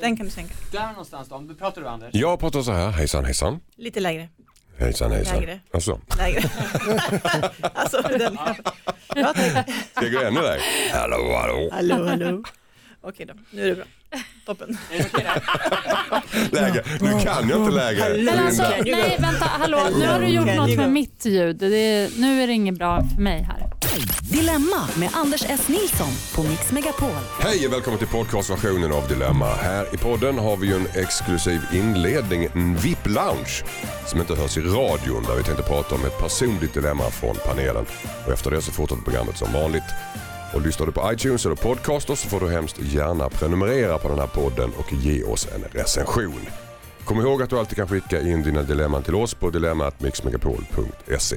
Den kan du sänka. Där någonstans då, du pratar du Anders? Jag pratar så här, hejsan hejsan. Lite lägre. Hejsan hejsan. Lägre. Alltså, Lägre. alltså den. Ja, ska jag gå ännu lägre? Hallå hallå. Hallå, hallå. Okej då, nu är det bra. Toppen. Läge. Nu kan jag inte lägre. Men alltså, nej vänta, hallå, nu har du gjort något med mitt ljud. Det är, nu är det inget bra för mig här. Dilemma med Anders S. Nilsson på Mix Megapol. Hej och välkommen till podcastversionen av Dilemma. Här i podden har vi ju en exklusiv inledning, en VIP-lounge som inte hörs i radion där vi tänkte prata om ett personligt dilemma från panelen. Och efter det så fortsätter programmet som vanligt. Och lyssnar du på iTunes eller Podcaster så får du hemskt gärna prenumerera på den här podden och ge oss en recension. Kom ihåg att du alltid kan skicka in dina dilemman till oss på dilemmatmixmegapol.se.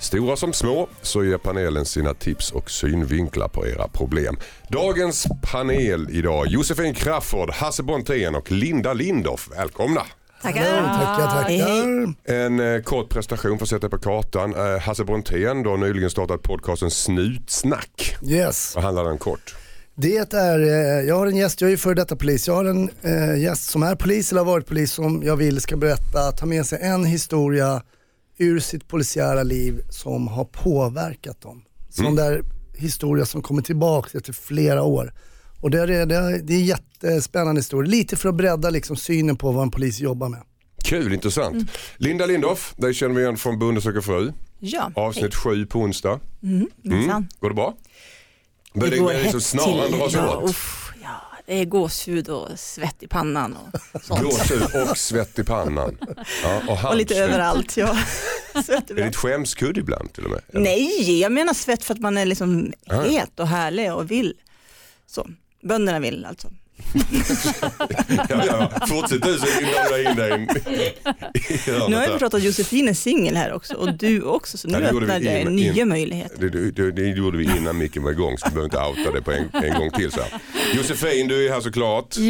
Stora som små så ger panelen sina tips och synvinklar på era problem. Dagens panel idag Josefin Crafoord, Hasse Brontén och Linda Lindorff. Välkomna! Tackar. Tackar, tackar. En eh, kort prestation för att sätta på kartan. Eh, Hasse Brontén då nyligen startat podcasten Snutsnack. Yes. Vad handlar den kort? Det är, eh, jag har en gäst, jag är ju före detta polis. Jag har en eh, gäst som är polis eller har varit polis som jag vill ska berätta, ta med sig en historia ur sitt polisiära liv som har påverkat dem. Sån där historia som kommer tillbaka efter flera år. Och det är, det är, det är en jättespännande historia, lite för att bredda liksom synen på vad en polis jobbar med. Kul, intressant. Linda Lindorff, dig känner vi igen från Bonde söker fru. Ja, Avsnitt 7 på onsdag. hej. Minsann. Går det bra? Börjar det, går det liksom hett snarare dras ja, åt? Det är gåshud och svett i pannan och sånt. Gåshud och svett i pannan. Ja, och Och lite överallt. Ja. Är det ett skämskudd ibland till och med? Eller? Nej, jag menar svett för att man är liksom Ah. het och härlig och vill. Så, bönderna vill alltså. Ja, ja. Fortsätt du så jag in dig Nu har jag där. förstått att Josefin är singel här också och du också så nu Ja, vi öppnar det in- nya in- möjligheter. Det, det, det, det gjorde vi innan micken var igång så du behöver inte outa det på en, en gång till. Så här. Josefin, du är här såklart. Ja,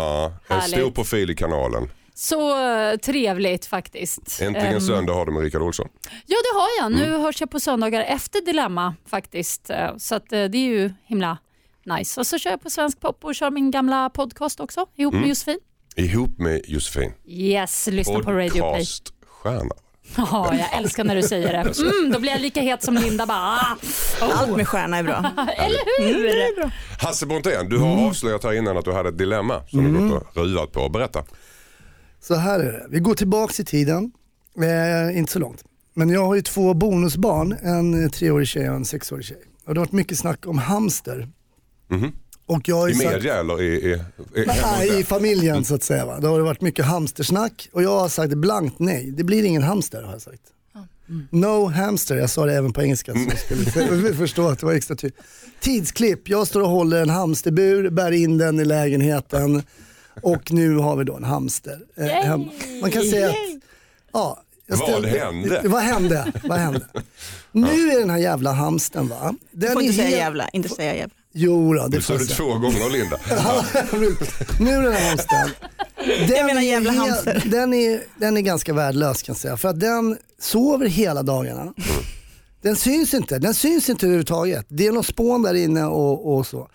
Ja, en härligt. stor profil i kanalen. så eh, trevligt faktiskt. Äntligen Ehm, söndag har du med Rickard Olsson. Ja det har jag. Nu Mm. hörs jag på söndagar efter Dilemma faktiskt. Eh, Så att, eh, det är ju himla nice. Och så kör jag på Svensk Pop och kör min gamla podcast också ihop Mm. med Josefin. Ihop med Josefin. Yes, lyssna på Radio Play. Podcaststjärna. Ja, jag älskar när du säger det. Mm, då blir jag lika het som Linda bara. Ah, Allt med stjärna är bra. eller Mm, det hur? är bra. Hasse Brontén, du har avslöjat här innan att du hade ett dilemma som du gått och ruvat på. Berätta. Så här är det, vi går tillbaks i tiden, eh, inte så långt. Men jag har ju två bonusbarn, en treårig tjej och en sexårig tjej. Och det har varit mycket snack om hamster. Mhm. Och jag I sagt, media eller i... i, i Nej, i familjen så att säga. Va? Det har varit mycket hamstersnack och jag har sagt blankt nej. Det blir ingen hamster har jag sagt. No hamster, jag sa det även på engelska så jag skulle förstå att det var extra tydligt. Tidsklipp, jag står och håller en hamsterbur, bär in den i lägenheten och nu har vi då en hamster eh, hemma. Man kan säga att, ja. jag Vad ställde- hände? Vad hände? Vad hände? Nu är den här jävla hamstern va. Du Den får är inte säga jävla, inte säga jävla. Jo då, det Nu sa du två gånger Linda. Ja, nu den här hamstern. Den, menar, jävla hamster. den, är, den är ganska värdelös kan jag säga. För att den sover hela dagarna. Mm. Den syns inte, den syns inte överhuvudtaget. Det är något spån där inne och, och så.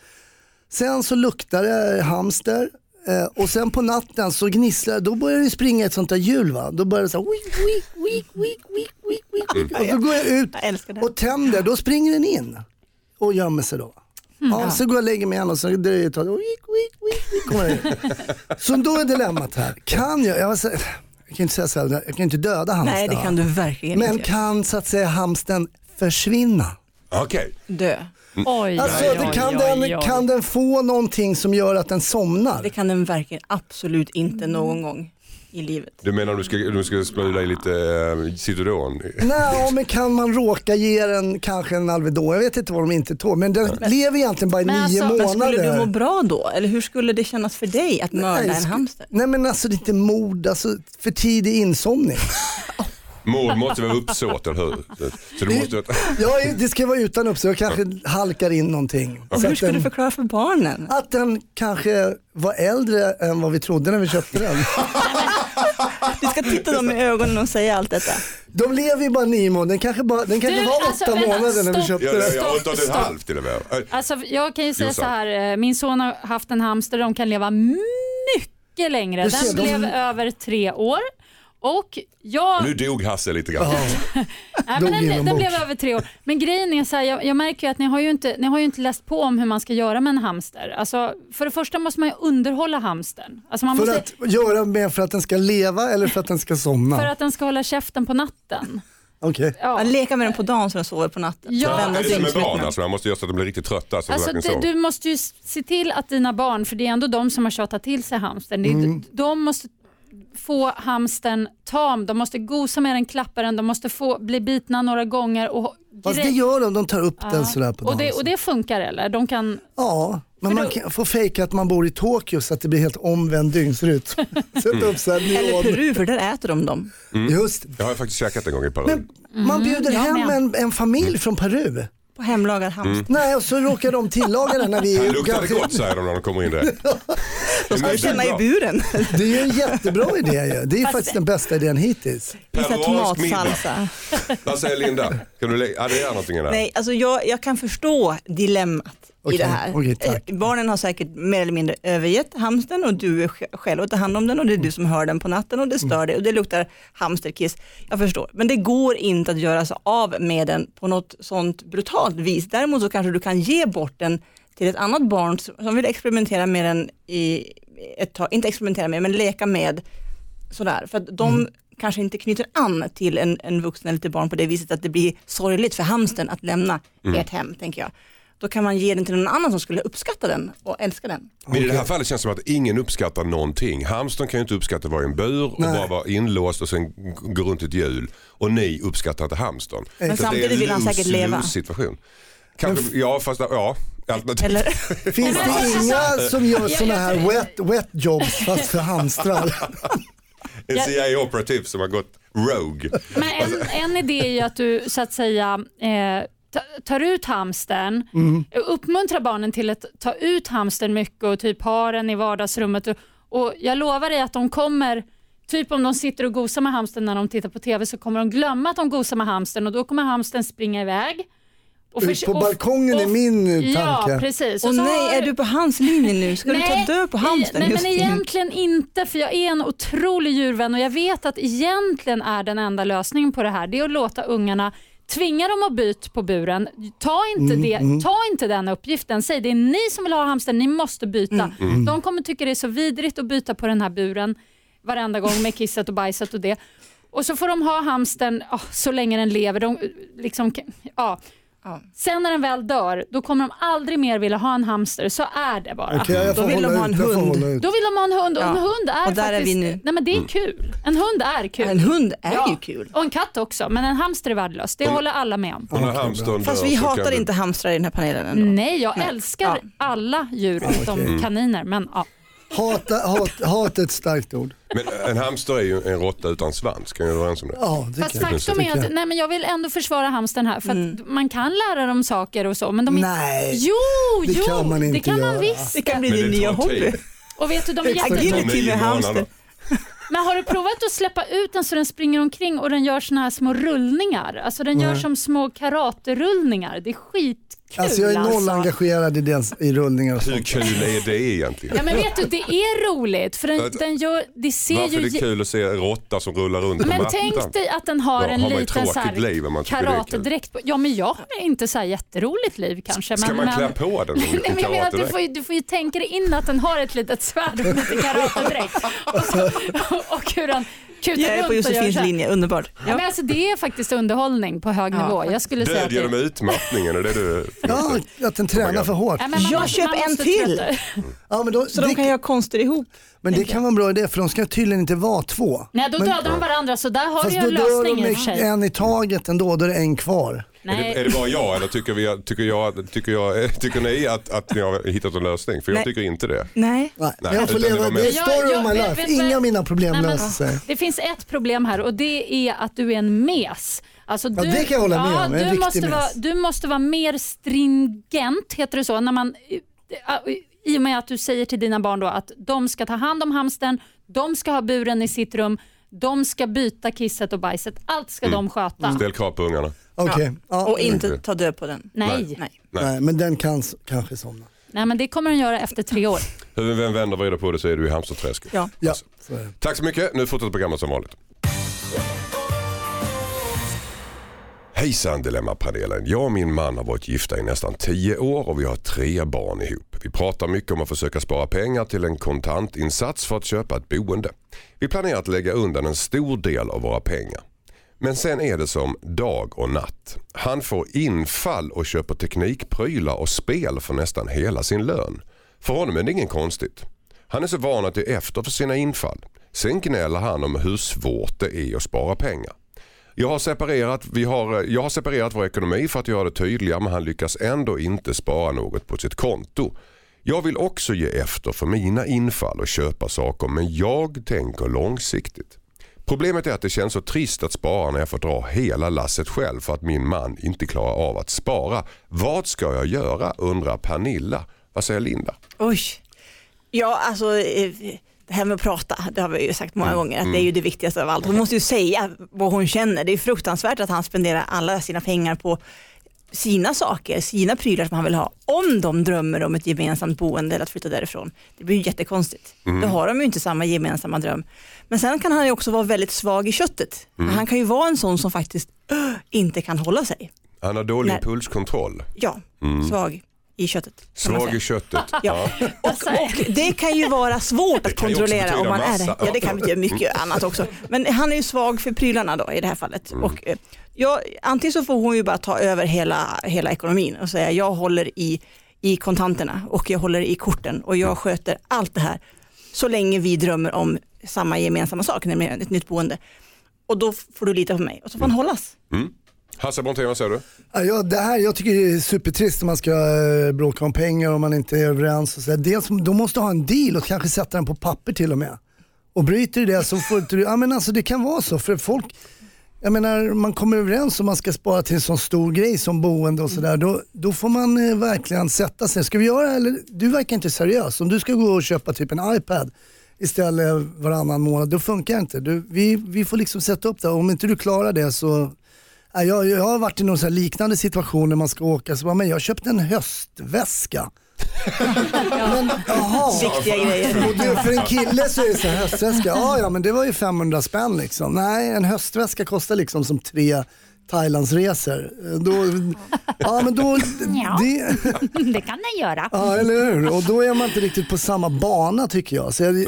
Sen så luktar det hamster eh, och sen på natten så gnisslar då börjar det springa ett sånt där hjul va. Då börjar det så här, mm. Och då går jag ut och tänder, då springer den in och gömmer sig då. Ja, så går jag och lägger mig igen och så dröjer det ett tag. Wick, wick, wick, kommer in. Så då är dilemmat här, kan jag, jag, var så, jag kan inte säga så här, jag kan inte döda hamstern. Nej det kan du verkligen Men inte. kan så att säga hamsten försvinna? Okej. Dö. Oj, Alltså oj, det oj, kan, oj, den, oj. kan den få någonting som gör att den somnar? Det kan den verkligen absolut inte någon gång i livet. Du menar du ska, du ska sprida i lite uh, Citodon? Nej, men kan man råka ge den kanske en Alvedon? Jag vet inte vad de inte tål, men den lever egentligen bara i nio alltså, men Men månader. skulle du må bra då? Eller hur skulle det kännas för dig att mörda Nej, en hamster? Nej men alltså det är inte mord, alltså för tidig insomning. Mord måste vara uppsåt, eller hur? Så, du måste... Ja, det ska vara utan uppsåt, jag kanske halkar in någonting. Och hur ska den, du förklara för barnen? att den kanske var äldre än vad vi trodde när vi köpte den. Ska titta dem i ögonen och säga allt detta. De lever ju bara nio månader, den kanske, bara, den kanske Du, var alltså, åtta vänta, månader när vi köpte den. ja, åtta och Stopp. halvt till och med. Alltså, jag kan ju säga så här, eh, min son har haft en hamster, de kan leva mycket längre. Den ser, de- blev över tre år. Och jag... Nu dog Hasse lite grann. Nej, men den, den blev över tre år. Men grejen är så här, jag, jag märker ju att ni har ju, inte, ni har ju inte läst på om hur man ska göra med en hamster. Alltså, för det första måste man ju underhålla hamstern. Alltså man För måste, att göra med för att den ska leva eller för att den ska somna? för att den ska hålla käften på natten. Okej. Ja. Leker med den på dagen så den sover på natten. Ja. Så vända är det som med barn? Alltså, man måste göra så att de blir riktigt trötta. Så att Alltså, de det, verkligen du måste ju se till att dina barn, för det är ändå de som har tjatat till sig hamstern, det Mm. de måste få hamstern tam, de måste gosa med den, klappa den, de måste få bli bitna några gånger. Och Fast det gör de, de tar upp Ja. den sådär på och, det, och det funkar eller? De kan... Ja, men För man då- kan få fejka att man bor i Tokyo så att det blir helt omvänd dygnsrytm. Sätta upp så här Eller neon. Peru, för där äter de dem. Just Jag har faktiskt käkat en gång i Peru. Men man bjuder jag hem en, en familj från Peru. På hemlagad hamster. Nej, och så råkar de tillaga den när vi Det är luktade ganska- gott säger de när de kommer in där. Då ska du känna i buren. Det är ju en jättebra idé ju. Det är Fast- faktiskt den bästa idén hittills. Visa Peruansk tomatsalsa. Vad säger Linda? Kan du lä- addera någonting i det här? Nej, alltså jag, jag kan förstå dilemmat Okej, i det här. tack. Eh, Barnen har säkert mer eller mindre övergett hamsten och du är sj- själv och tar hand om den och det är du som hör den på natten och det Mm. stör dig och det luktar hamsterkiss. Jag förstår, men det går inte att göra sig av med den på något sånt brutalt vis. Däremot så kanske du kan ge bort den till ett annat barn som vill experimentera med den i ett tag, inte experimentera med, men leka med sådär. För att de Mm. kanske inte knyter an till en, en vuxen eller till barn på det viset att det blir sorgligt för hamsten att lämna ert hem, tänker jag. Då kan man ge den till någon annan som skulle uppskatta den och älska den. Men i det här fallet känns det som att ingen uppskattar någonting. Hamstern kan ju inte uppskatta att vara i en bur och Nej. bara vara inlåst och sen gå runt ett hjul. Och ni uppskattar inte hamstern. Men Så det är samtidigt en vill han säkert leva. situation. Kanske, ja, fast ja. Alternativ. Eller, Finns det inga som gör sådana här wet, wet jobs fast för hamstrar? En CIA operativ som har gått rogue. Men en, en idé är ju att du så att säga eh, tar ut hamstern, Mm. uppmuntrar barnen till att ta ut hamstern mycket och typ ha den i vardagsrummet. Och, och jag lovar dig att de kommer, typ om de sitter och gosar med hamstern när de tittar på TV så kommer de glömma att de gosar med hamstern och då kommer hamstern springa iväg. Och förs- På och- balkongen är och- min Ja, tanke. precis. och så nej, har- är du på hans linje nu? Ska du ta död på hamstern? Nej, just men nu? egentligen inte för jag är en otrolig djurvän och jag vet att egentligen är den enda lösningen på det här det är att låta ungarna Tvinga dem att byta på buren. Ta inte, Mm, det, ta inte den uppgiften. Säg det är ni som vill ha hamster, ni måste byta. Mm, De kommer tycka det är så vidrigt att byta på den här buren varenda gång med kisset och bajset och det. Och så får de ha hamstern oh, så länge den lever. De, liksom, ja. Ja. Sen när den väl dör, då kommer de aldrig mer vilja ha en hamster. Så är det bara. Okej, jag Då vill de ha en ut, hund. Då vill de ha en hund och Ja. en hund är Och där är faktiskt... vi nu. Nej men det är kul. En hund är kul. En hund är Ja. ju kul. Och en katt också, men en hamster är värdelös. Det håller alla med om. Hamstern Fast vi hatar inte hamstrar i den här panelen ändå. Nej, jag Nej. älskar Ja. alla djur utom okej. kaniner. Men, ja. Hata, hat, hat är ett starkt ord. Men en hamster är ju en råtta utan svans, kan vi vara överens om det? Ja, det Fast kan jag faktum är att nej, men jag vill ändå försvara hamstern här. För att man kan lära dem saker och så. Men de är... Nej, Jo, det jo, kan man inte det kan man göra. visst. Det kan bli din nya hobby. Och vet du, de är jätte... Med hamster. Men har du provat att släppa ut den så den springer omkring och den gör såna här små rullningar? Alltså den gör Nej. som små karaterullningar. Det är skitkul Alltså jag är noll alltså. engagerad i, den, i rullningar och Hur sånt. kul är det egentligen? Ja men vet du, det är roligt för den, Att- den gör, det ser Varför ju... är det kul att se en råtta som rullar runt Men tänk dig att den har Ja, en har liten så här kul. karatedräkt. Ja men jag har inte så här jätteroligt liv kanske. Ska men, man men... klä på den Nej, en men jag menar att du, får ju, du får ju tänka dig in att den har ett litet svärd och lite karatedräkt. och, och hur den kutar Jag är på Josefins linje, underbart. Ja. Men alltså, det är faktiskt underhållning på hög Ja, nivå. Jag skulle säga Död genom utmattningen, är det du Ja, att den tränar för hårt. Ja, men man Jag måste- köper en till. Ja, men, då, Så de kan göra konster ihop. men det kan vara en bra idé för de ska tydligen inte vara två. Nej, då dödar de varandra så där har ju då en lösning i och för sig. en i taget ändå, då är det en kvar. Är det, är Nej. det bara jag eller tycker, vi, tycker, jag, tycker, jag, tycker ni att, att ni har hittat en lösning? För jag Nej. tycker inte det. Nej. Nej, Nej, jag får leva, det är story Jag- of my life. Inga av mina problem Nej, löser sig. Det finns ett problem här och det är att du är en mes. Alltså du, det kan jag hålla med ja, om, en Du måste, vara, du måste vara mer stringent, heter det så, när man, i och med att du säger till dina barn då att de ska ta hand om hamstern, de ska ha buren i sitt rum, de ska byta kisset och bajset. Allt ska Mm. de sköta. Ställ krav på ungarna. Okej, ja. Och inte ta död på den. Nej. Nej. Nej, men den kan s- kanske somna. Nej, men det kommer den göra efter tre år. Hur vi än vänder och vrider på det så är du i hamsterträsket. Ja. Ja, så är det. Tack så mycket. Nu fortsätter programmet som vanligt. Hejsan Dilemmapanelen. Jag och min man har varit gifta i nästan 10 år och vi har tre barn ihop. Vi pratar mycket om att försöka spara pengar till en kontantinsats för att köpa ett boende. Vi planerar att lägga undan en stor del av våra pengar. Men sen är det som dag och natt. Han får infall och köper teknikprylar och spel för nästan hela sin lön. För honom är det inget konstigt. Han är så van att ge efter för sina infall. Sen gnäller han om hur svårt det är att spara pengar. Jag har, separerat, vi har, eh, jag har separerat vår ekonomi för att göra det tydligare men han lyckas ändå inte spara något på sitt konto. Jag vill också ge efter för mina infall och köpa saker men jag tänker långsiktigt. Problemet är att det känns så trist att spara när jag får dra hela lasset själv för att min man inte klarar av att spara. Vad ska jag göra undrar Pernilla. Vad säger Linda? Oj. Ja, alltså eh, det här med att prata, det har vi ju sagt många gånger, att det är ju det viktigaste av allt. Hon måste ju säga vad hon känner. Det är fruktansvärt att han spenderar alla sina pengar på sina saker, sina prylar som han vill ha. Om de drömmer om ett gemensamt boende eller att flytta därifrån. Det blir ju jättekonstigt. Då har de ju inte samma gemensamma dröm. Men sen kan han ju också vara väldigt svag i köttet. Han kan ju vara en sån som faktiskt äh, inte kan hålla sig. Han har dålig Nej. impulskontroll. Ja, svag i köttet. säga. i köttet. Ja. Och, och det kan ju vara svårt att kontrollera om man är det. massa. Ja, det kan betyda mycket annat också. Men han är ju svag för prylarna då i det här fallet. Mm. Och, eh, ja, antingen så får hon ju bara ta över hela, hela ekonomin och säga jag håller i, i kontanterna och jag håller i korten och Mm. jag sköter allt det här. Så länge vi drömmer om samma gemensamma sak, nämligen ett nytt boende. Och då får du lita på mig och så får han hållas. Hasse Brontén, vad säger du? Ja, jag, det här, jag tycker det är supertrist om man ska eh, bråka om pengar och man inte är överens. Och så där. Dels, de måste ha en deal och kanske sätta den på papper till och med. Och bryter du det så får inte du, ja men alltså det kan vara så för folk, jag menar man kommer överens om man ska spara till en sån stor grej som boende och sådär, då, då får man eh, verkligen sätta sig. Ska vi göra det eller, du verkar inte seriös. Om du ska gå och köpa typ en iPad istället varannan månad, då funkar det inte. Du, vi, vi får liksom sätta upp det, om inte du klarar det så jag, jag har varit i någon liknande situation när man ska åka, så bara, men jag köpte en höstväska. men, jaha. Viktiga grejer. Och det, för en kille så är det så här höstväska, ja ja men det var ju 500 spänn liksom. Nej en höstväska kostar liksom som tre Thailandsresor. Då, ja men då, Ja. det, Det kan den göra. ja eller hur. Och då är man inte riktigt på samma bana tycker jag. Så jag.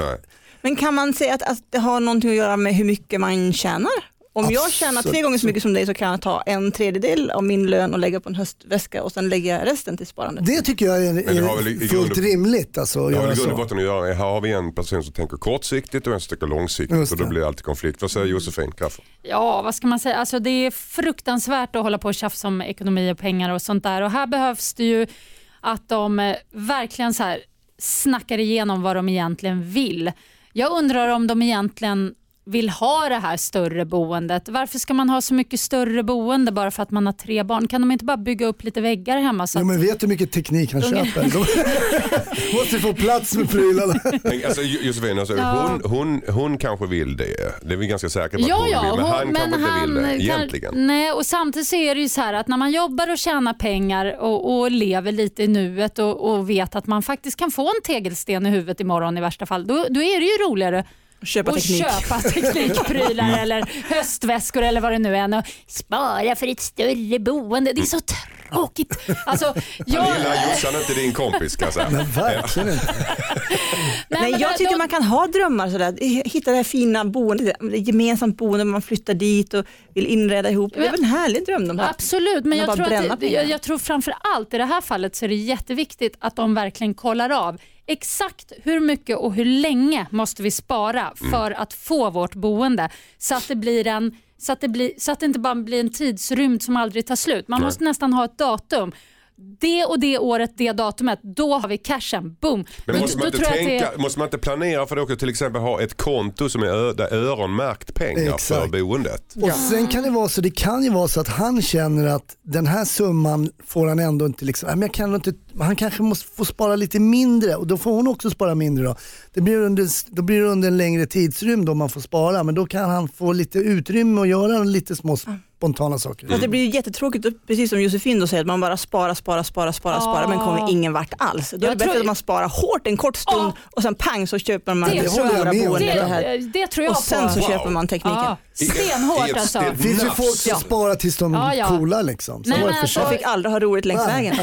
Men kan man säga att, att det har någonting att göra med hur mycket man tjänar? Om jag tjänar tre gånger så mycket som dig så kan jag ta en tredjedel av min lön och lägga på en höstväska och sen lägga resten till sparandet. det tycker jag är, det har väl i- i är fullt grund- rimligt alltså, Det har väl i grund och botten att göra, här har vi en person som tänker kortsiktigt och en som tänker långsiktigt och då det. blir det alltid konflikt. Vad säger Josefin Crafoord? Ja, vad ska man säga? Alltså, det är fruktansvärt att hålla på och tjafsa om ekonomi och pengar och sånt där. Och här behövs det ju att de eh, verkligen så här snackar igenom vad de egentligen vill. Jag undrar om de egentligen vill ha det här större boendet. Varför ska man ha så mycket större boende bara för att man har tre barn? Kan de inte bara bygga upp lite väggar hemma? Så Jo, men vet du hur mycket teknik han köper? De måste få plats med prylarna. Men, Alltså, Jo- Josefin, alltså, Ja. hon, hon, hon kanske vill det. Det är vi ganska säkra på att Ja, hon ja, vill. Men hon- han kanske inte vill det kan- egentligen. Nej, och samtidigt så är det ju så här att när man jobbar och tjänar pengar och, och lever lite i nuet och, och vet att man faktiskt kan få en tegelsten i huvudet imorgon i värsta fall, då, då är det ju roligare Köpa att teknik. köpa teknikprylar eller höstväskor eller vad det nu är och spara för ett större boende. Det är så tråkigt. Alltså, jag, Pernilla Jossan är inte din kompis kan jag säga. Men verkligen inte. Nej, men jag tycker då- man kan ha drömmar sådär. Hitta det här fina boendet, det gemensamt boende, man flyttar dit och vill inreda ihop. Det är väl en härlig dröm de har. Absolut, men jag tror, att, jag, jag tror framför allt i det här fallet så är det jätteviktigt att de verkligen kollar av exakt hur mycket och hur länge måste vi spara för att få vårt boende så att det blir en så att, det blir, så att det inte bara blir en tidsrymd som aldrig tar slut. Man måste nästan ha ett datum. Det och det året, det datumet, då har vi cashen. Boom. Men Då- måste man, då att tänka, det- måste man inte planera för det också? Till exempel ha ett konto som är ö, där öronmärkt pengar för Exakt. boendet. Och sen kan det vara så, det kan ju vara så att han känner att den här summan får han ändå inte, liksom, "Nej, men jag kan inte han kanske måste få spara lite mindre och då får hon också spara mindre då. Det blir under, då blir det under en längre tidsrymd om man får spara men då kan han få lite utrymme och göra lite små spontana saker. Fast det blir ju jättetråkigt, precis som Josefin då säger, att man bara sparar, sparar, sparar, sparar, sparar men kommer ingen vart alls. Då är det bättre att man sparar hårt en kort stund och sen pang så köper man Det stora boendet. Det här. Det, det tror jag Och sen på. så Wow. köper man tekniken. I stenhårt alltså. Det finns ju folk som Ja. sparar tills de Ja, ja. coola liksom. Så men alltså- Jag fick aldrig ha roligt längs vägen.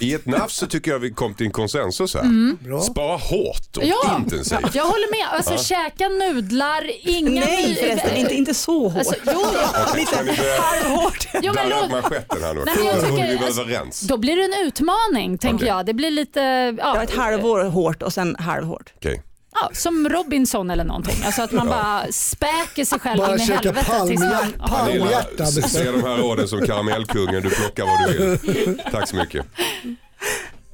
I ett nafs så tycker jag vi kom till en konsensus här. Bra. Spara hårt och Ja, intensivt. jag håller med. Alltså käka nudlar, inga... Nej förresten, inte, inte så hårt. Alltså, jo, ni börja Halvhårt. Jo, men låt, manschetten här nu? Nej, jag tycker- alltså- överens? då blir det en utmaning, tänker Okej. jag. Det blir lite... Ja, Ja, ett halvår hårt och sen halvhårt. Okej. ja, som Robinson eller någonting. Alltså att man bara späker sig själv Bara in i käka helvete. tills palmhjärt- man- Ja. palm- Pernilla, hjärta s- bestämt. se de här råden som karamellkungen. Du plockar vad du vill. Tack så mycket.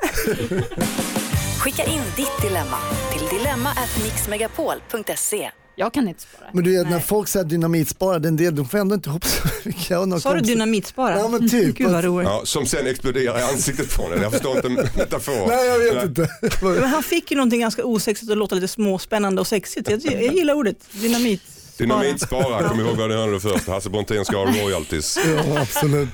Skicka in ditt dilemma till dilemma@mixmegapol.se. Jag kan inte spara. Men du vet när folk säger dynamitspara, den del, de får ändå inte ihop så mycket. Jag har några Sa du kompisar- dynamitspara? Ja men typ. Gud vad roligt. Ja, som sen exploderar i ansiktet på dig. Jag förstår inte metafor. Nej jag vet inte. Men han fick ju någonting ganska osexigt att låta lite småspännande och sexigt. Jag, jag gillar ordet dynamit. Dynamitspara, kom ihåg vad du hörde först. Hasse Brontén ska ha royalties. Ja absolut.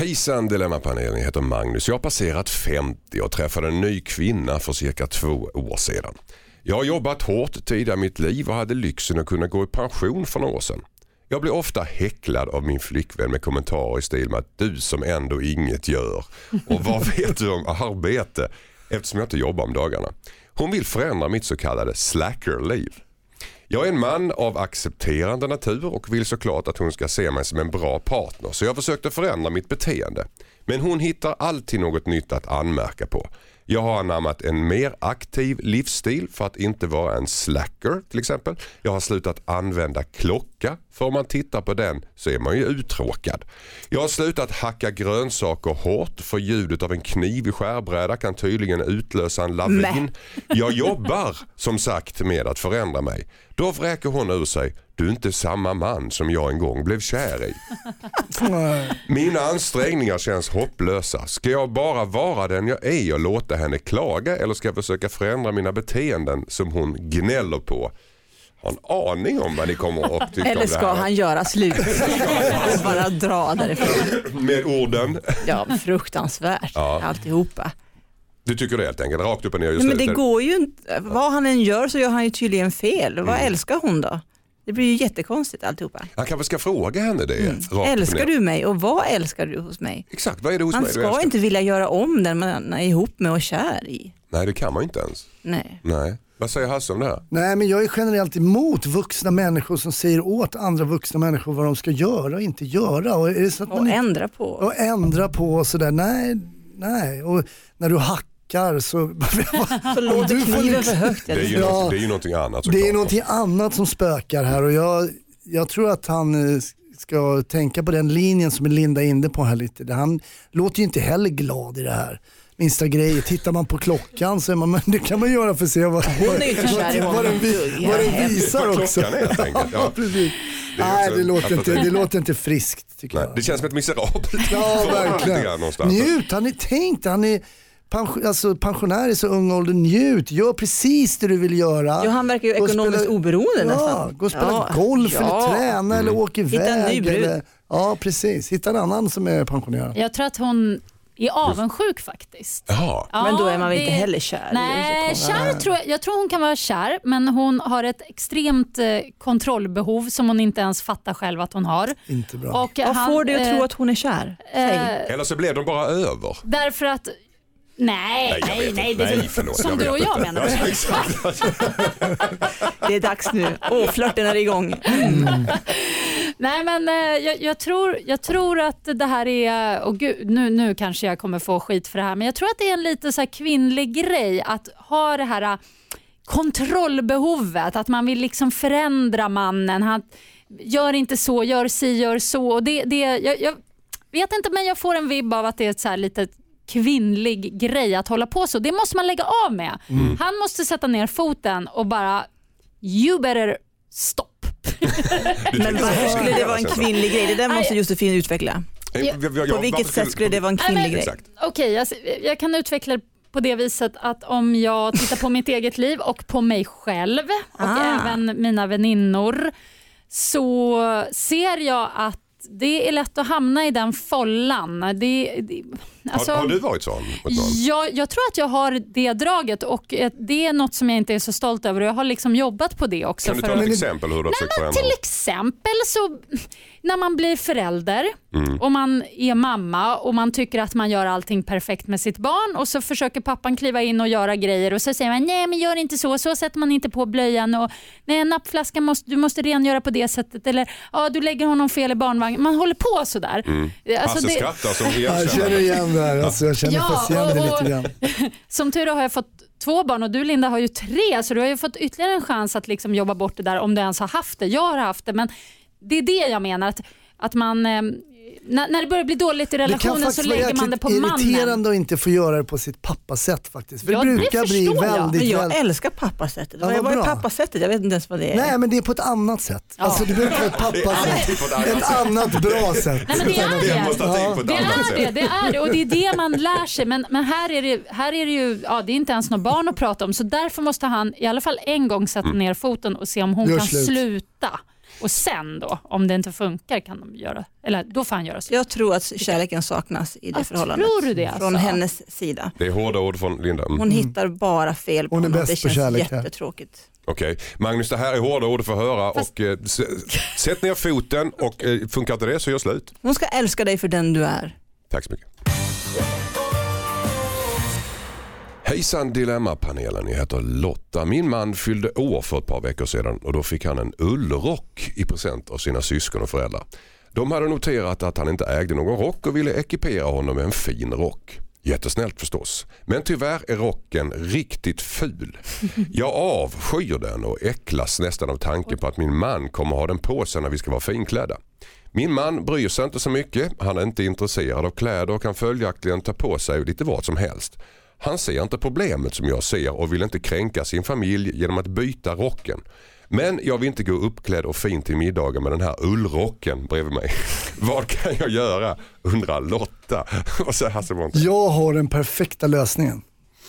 Hejsan Dilemmapanelen, jag heter Magnus. Jag har passerat 50 och träffade en ny kvinna för cirka två år sedan. Jag har jobbat hårt tidigare i mitt liv och hade lyxen att kunna gå i pension för några år sedan. Jag blir ofta häcklad av min flickvän med kommentarer i stil med att du som ändå inget gör och vad vet du om arbete eftersom jag inte jobbar om dagarna. Hon vill förändra mitt så kallade slackerliv. Jag är en man av accepterande natur och vill såklart att hon ska se mig som en bra partner så jag försökte förändra mitt beteende. Men hon hittar alltid något nytt att anmärka på. Jag har anammat en mer aktiv livsstil för att inte vara en slacker till exempel. Jag har slutat använda klocka för om man tittar på den så är man ju uttråkad. Jag har slutat hacka grönsaker hårt för ljudet av en kniv i skärbräda kan tydligen utlösa en lavin. Jag jobbar som sagt med att förändra mig. Då vräker hon ur sig, du är inte samma man som jag en gång blev kär i. Mina ansträngningar känns hopplösa. Ska jag bara vara den jag är och låta henne klaga eller ska jag försöka förändra mina beteenden som hon gnäller på? Har en aning om vad ni kommer att tycka Eller om det ska här. han göra slut och bara dra därifrån? Med orden. Ja, fruktansvärt Ja. alltihopa. Du tycker det helt enkelt, rakt upp och ner just Nej, men det går ju inte. Vad han än gör så gör han ju tydligen fel. Vad Mm. älskar hon då? Det blir ju jättekonstigt alltihopa. Han kanske ska fråga henne det. Mm. Älskar du mig och vad älskar du hos mig? Exakt, vad är det hos Man mig du ska älskar? inte vilja göra om den man är ihop med och kär i. Nej det kan man ju inte ens. Nej. Nej. Vad säger Hasse om det här? Nej men jag är generellt emot vuxna människor som säger åt andra vuxna människor vad de ska göra och inte göra. Och, är det så att Och man ändra på. och ändra på och sådär, nej, nej. Och när du hackar så... Så låter du får kniven liksom- för högt. Det är ju, Ja. något, det är ju någonting annat Det är någonting annat som spökar här och jag, jag tror att han eh, ska tänka på den linjen som Linda är inne på här lite. Han låter ju inte heller glad i det här. Minsta grejer, tittar man på klockan så är man, men det kan man göra för att se vad, Hon är ju vad, honom. den, vi, vad den visar Vad också. klockan är helt enkelt. Ja. precis. Det Nej det låter, inte, det låter inte friskt tycker Nej, jag. det känns som ett miserabelt Ja verkligen. Njut, han är tänkt, han är pension, alltså, pensionär i så ung ålder, njut, gör precis det du vill göra. Ja, han verkar ju Gå ekonomiskt spela- oberoende ja, nästan. Gå och spela Ja, golf ja. eller träna eller åk iväg. Hitta en ny brud. Eller, ja precis, hitta en annan som är pensionerad. Jag tror att hon är avundsjuk faktiskt. Jaha. Men då är man väl det- inte heller kär? Nej, kär tror jag, jag tror hon kan vara kär men hon har ett extremt eh, kontrollbehov som hon inte ens fattar själv att hon har. Inte bra. Och Vad han, får dig att eh, tro att hon är kär? Eh, Eller så blev de bara över. Därför att Nej, nej, nej. det är nej förlåt. som jag du och jag inte. menar. Ja, exakt. Det är dags nu. Åh, flörten är igång. Nej men eh, jag, jag, tror, jag tror att det här är, och gud, nu, nu kanske jag kommer få skit för det här, men jag tror att det är en lite så här kvinnlig grej att ha det här eh, kontrollbehovet, att man vill liksom förändra mannen. Han, gör inte så, gör si, gör så. Och det, det, jag, jag vet inte men jag får en vibb av att det är ett så här litet kvinnlig grej att hålla på så. Det måste man lägga av med. Han måste sätta ner foten och bara you better stop. Men varför skulle det vara en kvinnlig grej? Det där måste. Josefin utveckla. Eh, Ja. vi- vi- På vilket sätt skulle det vara en kvinnlig men- grej? Okej, alltså, jag kan utveckla det på det viset att om jag tittar på mitt eget liv och på mig själv och Ah. även mina väninnor så ser jag att det är lätt att hamna i den follan. Det, det, alltså, har, har du varit sån? jag, jag tror att jag har det draget och eh, det är något som jag inte är så stolt över och jag har liksom jobbat på det också. Kan du för ta att- ett exempel hur du har försökt förändra? till exempel så när man blir förälder Mm. och man är mamma och man tycker att man gör allting perfekt med sitt barn och så försöker pappan kliva in och göra grejer och så säger man nej men gör inte så, så sätter man inte på blöjan och nej nappflaskan måste, du måste rengöra på det sättet eller ja du lägger honom fel i barnvagnen. Man håller på sådär. Mm. Alltså, Hasse det- skrattar som Jag känner erkänner. Igen det här, alltså, jag känner Ja, fast igen det lite grann. Som tur är har jag fått två barn och du Linda har ju tre så du har ju fått ytterligare en chans att liksom jobba bort det där om du ens har haft det. Jag har haft det men det är det jag menar att, att man eh, när, när det börjar bli dåligt i Det kan relationen så lägger man det på mannen. irriterande att inte få göra det på sitt pappasätt faktiskt. För Ja, det det brukar bli förstår jag. väldigt, Men jag väldigt... älskar pappasättet. Ja, vad är pappasättet? Jag vet inte ens vad det är. Nej men det är på ett annat sätt. Alltså det brukar vara ett pappasätt. på ett annat Ett sätt. annat bra sätt. Nej, men det är Det det. ett Det är det, det är det och det är det man lär sig. Men, men här, är det, här är det ju ja, det är inte ens något barn att prata om så därför måste han i alla fall en gång sätta Mm. ner foten och se om hon Gör kan slut. sluta. Och sen då, om det inte funkar, kan de göra, eller då får han göra slut. Jag tror att kärleken saknas i det Ja, förhållandet. tror du det, Från alltså? hennes sida. Det är hårda ord från Linda. Mm. Hon hittar bara fel på Hon är bäst Det på känns kärlek här. jättetråkigt. Okej, Magnus det här är hårda ord att få höra Fast- och eh, sätt ner foten och eh, funkar inte det så gör slut. Hon ska älska dig för den du är. Tack så mycket. Hejsan Dilemmapanelen, jag heter Lotta. Min man fyllde år för ett par veckor sedan och då fick han en ullrock i present av sina syskon och föräldrar. De hade noterat att han inte ägde någon rock och ville ekipera honom med en fin rock. Jättesnällt förstås. Men tyvärr är rocken riktigt ful. Jag avskyr den och äcklas nästan av tanken på att min man kommer ha den på sig när vi ska vara finklädda. Min man bryr sig inte så mycket, han är inte intresserad av kläder och kan följaktligen ta på sig lite vad som helst. Han ser inte problemet som jag ser och vill inte kränka sin familj genom att byta rocken. Men jag vill inte gå uppklädd och fin till middagen med den här ullrocken bredvid mig. Vad kan jag göra? undrar Lotta. Vad säger Hasse Brontén? Jag har den perfekta lösningen.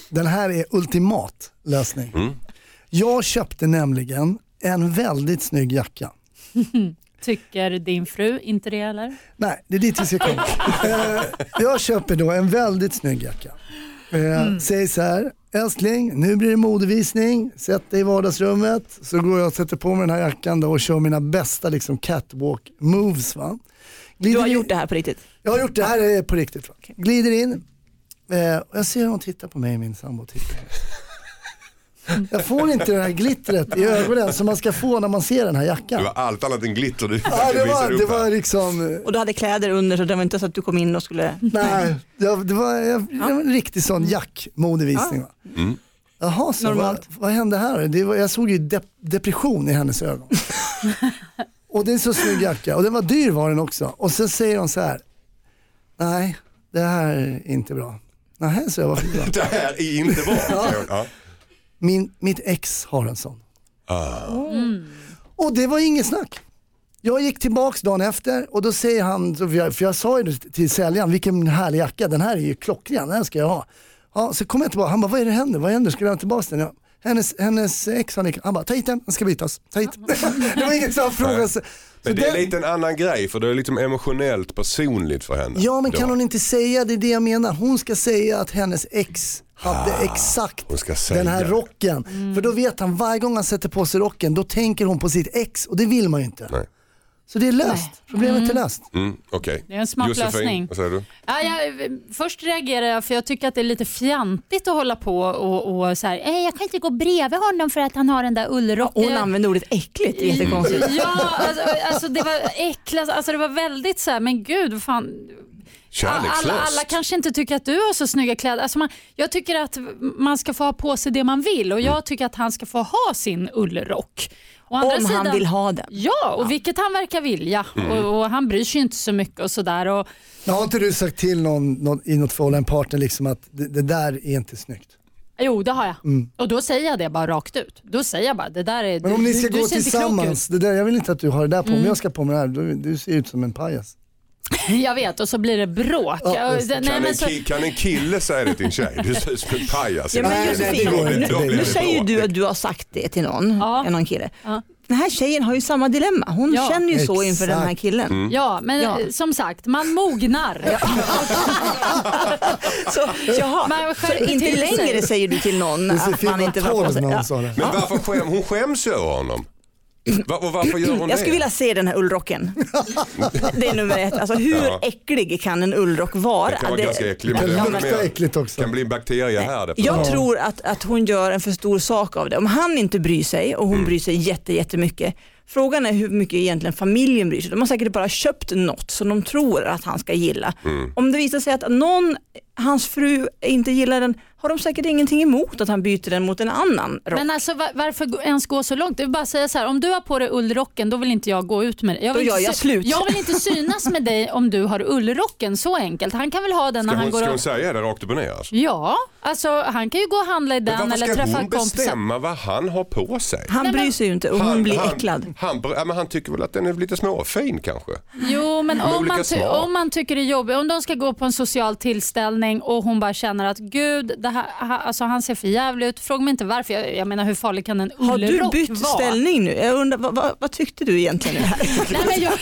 Den här är ultimat lösning. Mm. Jag köpte nämligen en väldigt snygg jacka. Tycker din fru inte det eller? Nej, det är dit vi ska komma. eh, jag köper då en väldigt snygg jacka. Eh, Säger så här, älskling nu blir det modevisning, sätt dig i vardagsrummet. Så går jag och sätter på mig den här jackan då och kör mina bästa liksom, catwalk moves. Va? Du har in- gjort det här på riktigt. Jag har gjort det här är på riktigt. Va? Glider in eh, och jag ser hur hon tittar på mig, min sambo tittar. Jag får inte det här glittret i ögonen som man ska få när man ser den här Det jackan. var allt annat än glitter du Ja, det, var, det var liksom, Och du hade kläder under så det var inte så att du kom in och skulle... nej, det, det, var, jag, det var en riktig sån jack-modevisning. Va? Mm. Jaha, så vad, Normalt. vad hände här? Det var, jag såg ju dep depression i hennes ögon. och det är en så snygg jacka och den var dyr var den också. Och så säger hon så här, nej det här är inte bra. Nej, så jag, varför bra? Det här är inte bra. Ja. Min, mitt ex har en sån. Ah. Och det var inget snack. Jag gick tillbaks dagen efter och då säger han, för jag, jag sa ju till säljaren, vilken härlig jacka, den här är ju klockren, den ska jag ha. Ja, så kommer jag tillbaka, han bara, vad är det händer, vad händer, ska du ha tillbaka den? Ja. Hennes, hennes ex, han, han bara, ta hit den, den ska bytas, ta hit. det var ingen som frågade. Så, Men det är lite en annan grej för det är liksom emotionellt personligt för henne. Ja men Då. kan hon inte säga, det är det jag menar, hon ska säga att hennes ex hade exakt Ah, säga den här rocken. För då vet han, varje gång han sätter på sig rocken, då tänker hon på sitt ex och det vill man ju inte. Nej. Så det är löst, problemet är löst. Mm, Okej. Det är en smart Josefin, lösning. vad säger du? Ja, jag, först reagerar jag för jag tycker att det är lite fjantigt att hålla på och, och så här, "Eh, jag kan inte gå bredvid honom för att han har den där ullrocken. Hon använde ordet äckligt, det är jättekonstigt. Ja, alltså, alltså det var äckligt. Alltså det var väldigt så här, men gud, vad fan. Kärlekslöst. Alla, alla kanske inte tycker att du har så snygga kläder. Alltså man, jag tycker att man ska få ha på sig det man vill och jag tycker att han ska få ha sin ullrock. Å andra Om han vill ha den. Ja, och vilket han verkar vilja. Mm. Och, och Han bryr sig inte så mycket och sådär. Och, Men Har inte du sagt till någon, någon i något förhållande, en partner, liksom att det, det där är inte snyggt? Jo, det har jag. Och då säger jag det bara rakt ut. Då säger jag bara, det där är... Mm. Men om ni du, ska du gå ut. tillsammans, det där, jag vill inte att du har det där på, om jag ska på mig det här, du, du ser ut som en pajas. Jag vet och så blir det bråk. Ja, det. Nej, Kan, men en så, kan en kille säga det till en tjej? Du ser ut som en pajas. Ja, men Josefin, nu säger du att du har sagt det till någon, Ja. någon kille. Ja. Den här tjejen har ju samma dilemma. Hon Ja. känner ju så inför den här Exakt. killen. Mm. ja, men Ja. eh, som sagt, man mognar. Så, jaha. Man så inte längre säger du till någon att man inte var på 12 sig. Men varför skäm, hon skäms ju över honom. Va, och varför gör hon Jag det? skulle vilja se den här ullrocken. Det är nummer ett. Alltså, hur Ja. äcklig kan en ullrock vara? Det kan vara Det- ganska äcklig. Det Men det mer- äckligt också. kan bli en bakterie här. Det Jag Ja. tror att, att hon gör en för stor sak av det. Om han inte bryr sig och hon Mm. bryr sig jätte, jättemycket. Frågan är hur mycket egentligen familjen bryr sig. De har säkert bara köpt något som de tror att han ska gilla. Mm. Om det visar sig att någon, hans fru inte gillar den, har de säkert ingenting emot att han byter den mot en annan rock. Men alltså var, varför ens gå så långt? Jag vill bara säga så här, om du har på dig ullrocken då vill inte jag gå ut med dig. Jag Då vill gör inte jag slut. Jag vill inte synas med dig om du har ullrocken, så enkelt. Han kan väl ha den Ska när han hon, går ska och... hon säga det rakt upp och ner? Alltså? Ja, alltså han kan ju gå och handla i Men den varför eller ska träffa hon kompisar. bestämma vad han har på sig? han Nej, men- bryr sig ju inte och hon blir äcklad. Han, han, men han tycker väl att den är lite småfin kanske? Jo, men om man, om man tycker det är jobbigt, om de ska gå på en social tillställning och hon bara känner att gud, det här, alltså, han ser för jävligt ut. Fråga mig inte varför. Jag, jag menar hur farlig kan en Har du ullrock bytt vara? ställning nu? Jag undrar, vad, vad, vad tyckte du egentligen? Här? Nej, men jag,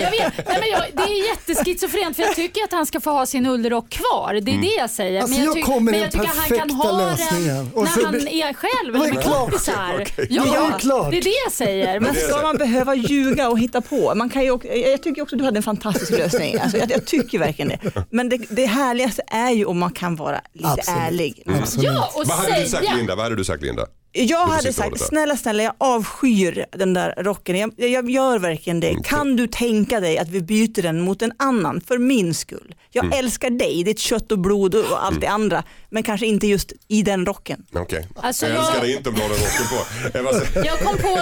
jag vet, nej, men jag, det är jätteschizofrent för jag tycker att han ska få ha sin ullrock kvar. Det är Mm. det jag säger. Alltså, men jag jag, kommer men med jag den tycker att han kan ha lösningen. den när han är själv Det var eller med kompisar. Det var ju klart. det är det jag säger. Men det ska så. man behöva ljuga och hitta på? Man kan ju, jag tycker också att du hade en fantastisk lösning. Alltså, jag, jag tycker verkligen det. Men det, det härligaste är ju om man kan vara lite Absolut. ärlig. Absolut. Ja, och Vad hade du sagt. Linda? Vad hade du sagt Linda? Jag hade sagt, snälla snälla jag avskyr den där rocken. Jag, jag gör verkligen det. Kan du tänka dig att vi byter den mot en annan för min skull? Jag Mm. älskar dig, ditt kött och blod och allt det andra. Men kanske inte just i den rocken. Okej. Alltså, jag jag- älskar dig inte om du har den rocken på. Jag bara Jag kom, på,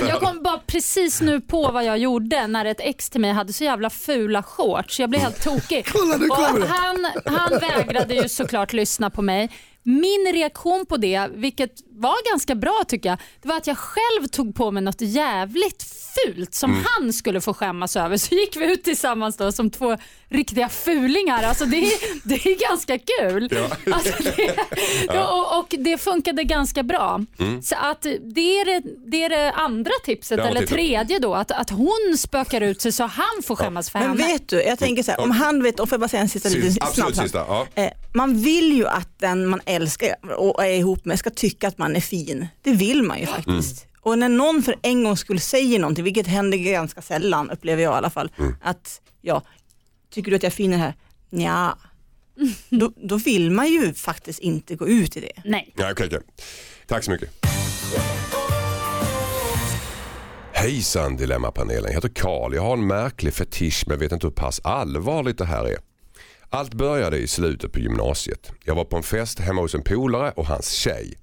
jag kom bara precis nu på vad jag gjorde när ett ex till mig hade så jävla fula shorts. Jag blev helt tokig. Kolla, nu kommer Och han, han vägrade ju såklart lyssna på mig. Min reaktion på det, vilket var ganska bra tycker jag, det var att jag själv tog på mig något jävligt fult som Mm. han skulle få skämmas över. Så gick vi ut tillsammans då som två riktiga fulingar. Alltså det, är, det är ganska kul. Ja. Alltså det, och, och det funkade ganska bra. Så att det, är det, det är det andra tipset, Det eller tipset. tredje då, att, att hon spökar ut sig så han får skämmas för Men henne. vet du, jag tänker så här, om han vet, och får jag bara säga en sista liten Sist, absolut snabb sista. Ja. Eh, Man vill ju att den man älskar och är ihop med ska tycka att man är fin. Det vill man ju faktiskt. Mm. Och när någon för en gång skulle säga någonting, vilket händer ganska sällan upplever jag i alla fall, Mm. att ja, tycker du att jag är fin här? Ja. Då, då vill man ju faktiskt inte gå ut i det. Nej. Ja, okej, okej. Tack så mycket. Hejsan Dilemmapanelen, jag heter Karl. Jag har en märklig fetisch men vet inte hur pass allvarligt det här är. Allt började i slutet på gymnasiet. Jag var på en fest hemma hos en polare och hans tjej.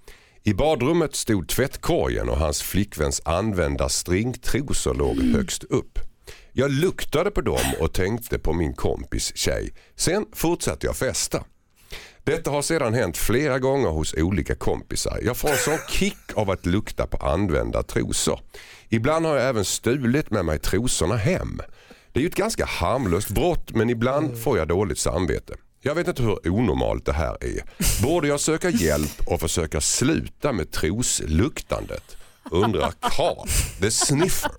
I badrummet stod tvättkorgen och hans flickväns använda stringtrosor låg högst upp. Jag luktade på dem och tänkte på min kompis tjej. Sen fortsatte jag festa. Detta har sedan hänt flera gånger hos olika kompisar. Jag får en sån kick av att lukta på använda trosor. Ibland har jag även stulit med mig trosorna hem. Det är ju ett ganska harmlöst brott men ibland får jag dåligt samvete. Jag vet inte hur onormalt det här är. Borde jag söka hjälp och försöka sluta med trosluktandet? Undrar Karl, the sniffer.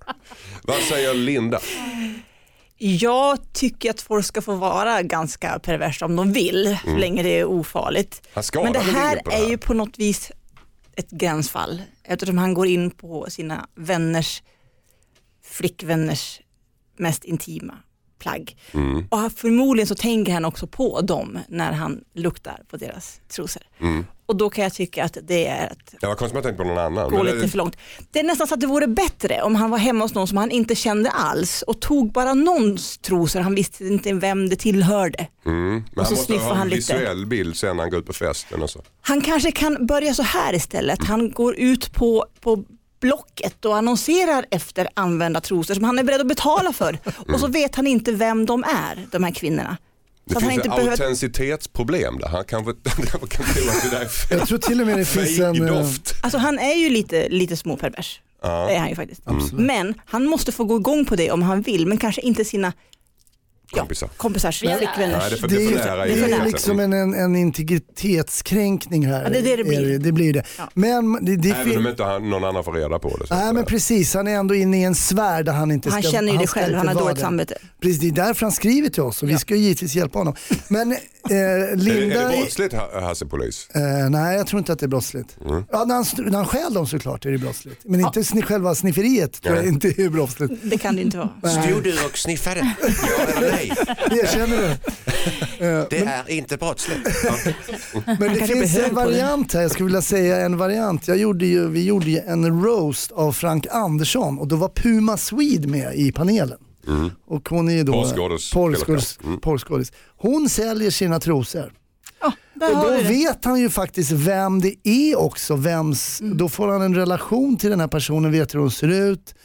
Vad säger Linda? Jag tycker att folk ska få vara ganska perversa om de vill, så länge det är ofarligt. Men det här det är här? ju på något vis ett gränsfall eftersom han går in på sina vänners, flickvänners mest intima plagg. Mm. Och förmodligen så tänker han också på dem när han luktar på deras trosor. Mm. Och då kan jag tycka att det är att Jag var konstigt att jag tänkte på någon annan. gå lite för långt. Det är nästan så att det vore bättre om han var hemma hos någon som han inte kände alls och tog bara någons trosor, han visste inte vem det tillhörde. Mm. Men Och så han måste ha en han lite. visuell bild sen när han går ut på festen och så. Han kanske kan börja så här istället. Han går ut på, på Blocket och annonserar efter använda trosor som han är beredd att betala för. Och så vet han inte vem de är, de här kvinnorna. Det Så att han finns inte ett behöver... autenticitetsproblem där. Han kanske kan tro att det där är fel. Jag tror till och med det finns en... eh, doft. Alltså han är ju lite, lite småpervers. Ja. Det är han ju faktiskt. Absolut. Men han måste få gå igång på det om han vill, men kanske inte sina kompisar? Kompisars, Vi är- flickvänners. Nej, det är för, Det det är, är det är gränsen. liksom en, en, en integritetskränkning här. Ja, det är det det blir. det blir det. Ja. Men det, det Även om inte han, någon annan får reda på det. Nej men precis, han är ändå inne i en sfär där han inte Han ska känner ju det själv, han har dåligt samvete. Precis, det är därför han skriver till oss och vi ska ju givetvis hjälpa honom. Men eh, Är, Linda... det- är det brottsligt Ha- Hasse Polis? Eh, nej, jag tror inte att det är brottsligt. Mm. Ja, när, han, när han stjäl dem såklart är det brottsligt. Men inte sni- själva snifferiet tror jag inte är brottsligt. Det kan det inte vara. Stod du och sniffade? Nej? erkänner du? Eh, Det är inte brottsligt. Men det finns en variant här, jag skulle vilja säga en variant. Jag gjorde ju, vi gjorde ju en roast av Frank Andersson och då var Puma Swede med i panelen. Och hon är ju då Porrskådis. Mm. Hon säljer sina trosor. Där Och då vet han ju faktiskt vem det är också. Vems, Mm. Då får han en relation till den här personen, vet hur hon ser ut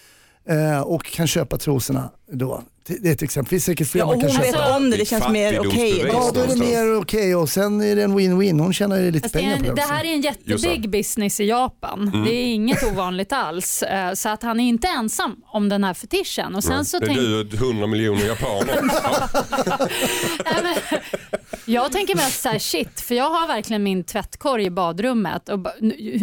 eh, och kan köpa trosorna då. Det är ett exempel, finns säkert fler Ja, man kan hon köpa. vet om det, det känns mer okej. Fattigdomsbevis. Ja, då är det mer okej och sen är det en win-win. Hon tjänar ju lite är pengar på det det här är en jättebig business i Japan. Mm. Det är inget ovanligt alls. Eh, Så att han är inte ensam om den här fetischen. Och sen så Det är tänk, du och 100 miljoner japaner. Ja. Jag tänker mest så här, shit, för jag har verkligen min tvättkorg i badrummet och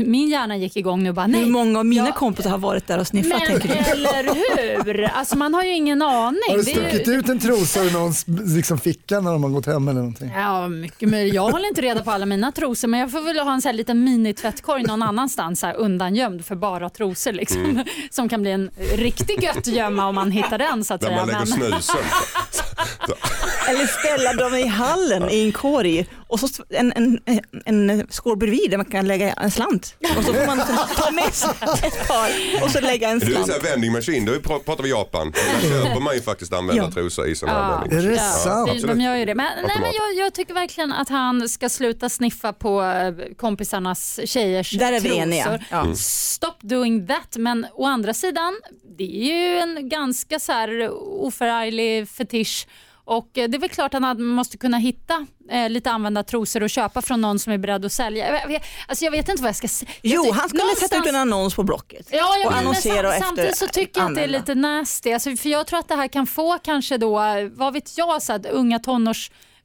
min hjärna gick igång nu och bara nej. Hur många av mina Ja. kompisar har varit där och sniffat men tänker du? eller hur? Alltså man har ju ingen aning. Har du stuckit ut en trosa ur någons liksom, ficka när de har gått hem eller någonting? Ja, mycket möjligt. Jag håller inte reda på alla mina trosor men jag får väl ha en sån här liten minitvättkorg någon annanstans så här, undangömd för bara trosor liksom. Mm. Som kan bli en riktig gött gömma om man hittar den så att Där säga. man lägger Men- snusen. Eller ställa dem i hallen i en korg och så en, en, en skål bredvid där man kan lägga en slant. Och så får man ta med sig ett par och så lägga en Det är slant. här vending machine, då pr- pratar vi Japan. Där köper man ju faktiskt använda Ja. trosor i sådana här Ja. Är det sant? de, absolut. de gör ju det. Men, nej, men jag, jag tycker verkligen att han ska sluta sniffa på eh, kompisarnas tjejers Där är vi trosor. eniga. Ja. Mm. Stop doing that. Men å andra sidan, det är ju en ganska så här oförarglig fetisch. Och eh, det är väl klart att han måste kunna hitta eh, lite använda trosor och köpa från någon som är beredd att sälja. Jag, vet- alltså jag vet inte vad jag ska säga. Jo, han skulle sätta ut en annons på Blocket. Ja, jag och men, men annonsera efter samtidigt så tycker jag att det är lite nasty. Alltså, för jag tror att det här kan få kanske då, vad vet jag, så att unga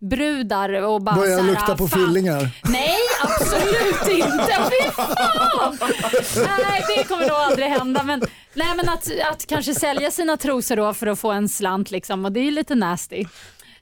tonårsbrudar och bara Börjar lukta på fan. fillingar. Nej, absolut inte. Fy fan! Nej, det kommer nog aldrig hända. Men, nej, men att, att kanske sälja sina trosor då för att få en slant liksom, och det är ju lite nasty.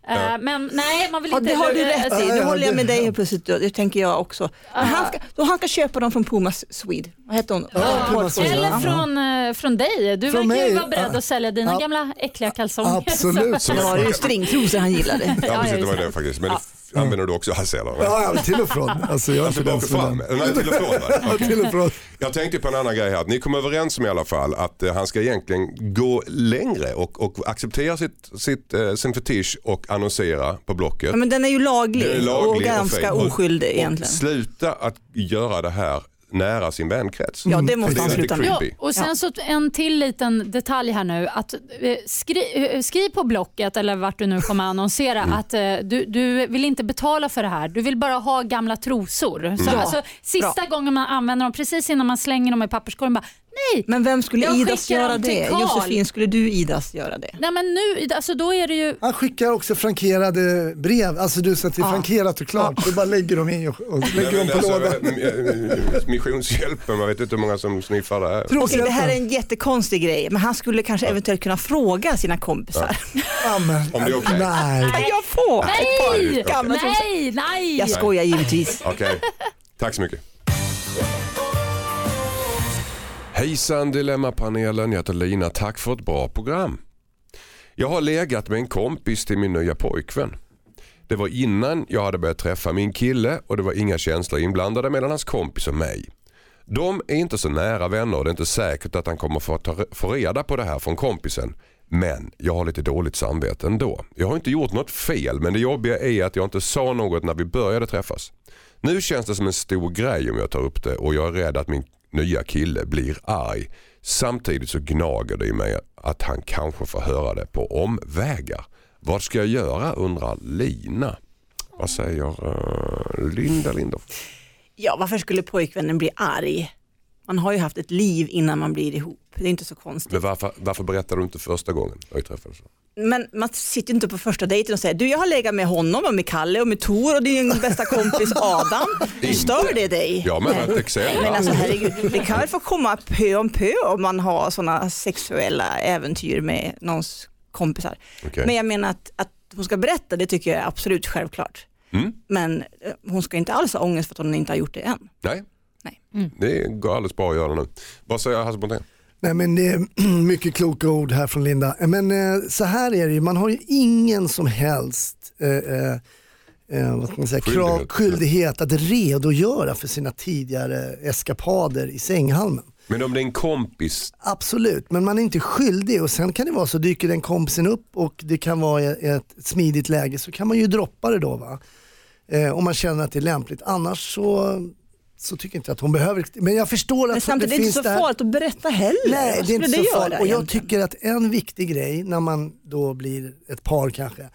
Eh, Men nej, man vill Ja, inte... det har du rätt i, nu håller jag med dig helt plötsligt. Det tänker jag också. Han ska, då han ska köpa dem från Puma Swede. Vad heter hon? Ja, Puma Swede. Eller från, eh, från dig. Du Från verkar ju vara beredd att sälja dina gamla äckliga kalsonger. Absolut. Så- Det var ju stringtrosor han gillade. Ja, precis, det var det faktiskt. Men det använder du också Hasse eller? Ja, ja, till och från. Alltså, jag är Alltså bak och fram? Nej, till och från? Ja, till och från. Jag tänkte på en annan grej här. Att ni kom överens om i alla fall att eh, han ska egentligen gå längre och, och acceptera sitt, sitt, eh, sin fetisch och annonsera på Blocket. Ja, men den är ju laglig, är laglig och och ganska. Och- oskyldig och egentligen. sluta att göra det här nära sin vänkrets. Ja, det måste Det är han sluta med. Ja, och sen så en till liten detalj här nu. Att, eh, skri, eh, skriv på Blocket eller vart du nu kommer annonsera Mm. att eh, du, du vill inte betala för det här. Du vill bara ha gamla trosor. Så, Bra. alltså, sista gången man använder dem, precis innan man slänger dem i papperskorgen, bara nej. Men vem skulle Jag Idas göra det? Josefin, skulle du Idas göra det? Nej men nu, alltså då är det ju Han skickar också frankerade brev, alltså du sätter Ja. frankerat och klart. Du bara lägger dem i och, och Nej, lägger dem på alltså, lådan. eh, eh, Missionshjälpen, man vet inte hur många som sniffar det här. Okej, det här är en jättekonstig grej, men han skulle kanske eventuellt kunna fråga sina kompisar. Ja, men, Om det är okej. Nej. Kan jag få? nej, nej, nej. Jag skojar givetvis. Okej, tack så mycket. Hejsan Dilemmapanelen, jag heter Lina. Tack för ett bra program. Jag har legat med en kompis till min nya pojkvän. Det var innan jag hade börjat träffa min kille och det var inga känslor inblandade mellan hans kompis och mig. De är inte så nära vänner och det är inte säkert att han kommer få, ta, få reda på det här från kompisen. Men jag har lite dåligt samvete ändå. Jag har inte gjort något fel men det jobbiga är att jag inte sa något när vi började träffas. Nu känns det som en stor grej om jag tar upp det och jag är rädd att min nya kille blir arg. Samtidigt så gnager det i mig att han kanske får höra det på omvägar. Vad ska jag göra undrar Lina. Vad säger uh, Linda Lindorff? Ja, varför skulle pojkvännen bli arg? Man har ju haft ett liv innan man blir ihop. Det är inte så konstigt. Men varför, varför berättade du inte första gången vi träffades? Men man sitter ju inte på första dejten och säger du jag har legat med honom och med Kalle och med Tor och din bästa kompis Adam. Hur stör det dig? Ja men ett exempel. Men alltså herregud, det kan väl få komma pö om pö om man har sådana sexuella äventyr med någons kompisar. Okej. Men jag menar att, att hon ska berätta, det tycker jag är absolut självklart. Mm. Men eh, hon ska inte alls ha ångest för att hon inte har gjort det än. Nej, Nej. det går alldeles bra att göra nu. Vad säger Hasse Brontén? Nej men det är mycket kloka ord här från Linda. Men eh, så här är det ju, man har ju ingen som helst eh, eh, eh, vad ska man säga, Skyldighet. krav, skyldighet att redogöra för sina tidigare eskapader i sänghalmen. Men om det är en kompis, Absolut, men man är inte skyldig och sen kan det vara så dyker den kompisen upp och det kan vara ett smidigt läge så kan man ju droppa det då va. Eh, om man känner att det är lämpligt. Annars så, så tycker jag inte att hon behöver Men jag förstår Men att samtidigt är det finns inte så farligt att berätta heller. Nej, det är inte skulle så farligt. Och jag egentligen? tycker att en viktig grej när man då blir ett par kanske,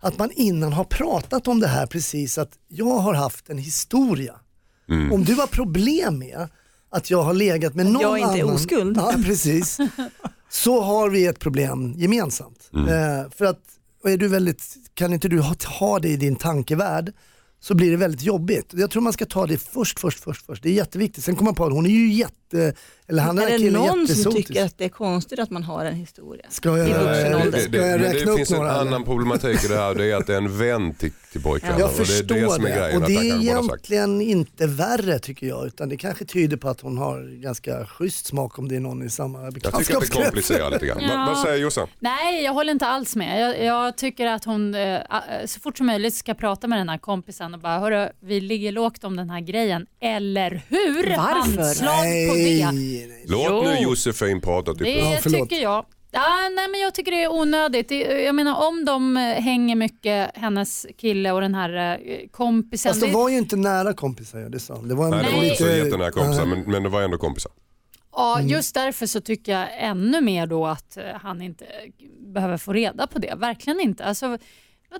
att man innan har pratat om det här precis, att jag har haft en historia. Mm. Om du har problem med att jag har legat med någon jag inte är annan, oskuld. Ja, precis. så har vi ett problem gemensamt. Mm. Eh, för att, är du väldigt, kan inte du ha, ha det i din tankevärld så blir det väldigt jobbigt. Jag tror man ska ta det först, först, först, först. Det är jätteviktigt. Sen kommer man på att hon är ju jätte, eller han är här det är någon som tycker att det är konstigt att man har en historia? Ska jag, I vuxen ålder. det, det, det upp finns några? en annan problematik i det här. Det är att det är en vän till, till pojkarna. Jag och det är förstår det det, som är grejen. och det är egentligen inte värre tycker jag utan det kanske tyder på att hon har ganska schysst smak om det är någon i samma Jag tycker att det bekantskapskrets. komplicerar lite grann. Ja. Vad, säger Jossan? Nej, jag håller inte alls med. Jag, jag tycker att hon eh, så fort som möjligt ska prata med den här kompisen och bara, hörru, vi ligger lågt om den här grejen, eller hur? Varför? Handslag på Nej, det. nej. Låt Jo. nu Josefin prata. Typ. Det Ja, tycker jag. Ja, nej, men jag tycker det är onödigt. Jag menar om de eh, hänger mycket, hennes kille och den här eh, kompisen. Fast de det- var ju inte nära kompisar, ja, det sa han. Det var en Nej, de var Nej. inte så jättenära kompisar men, men det var ändå kompisar. Ja, Mm. just därför så tycker jag ännu mer då att eh, han inte behöver få reda på det. Verkligen inte. Alltså,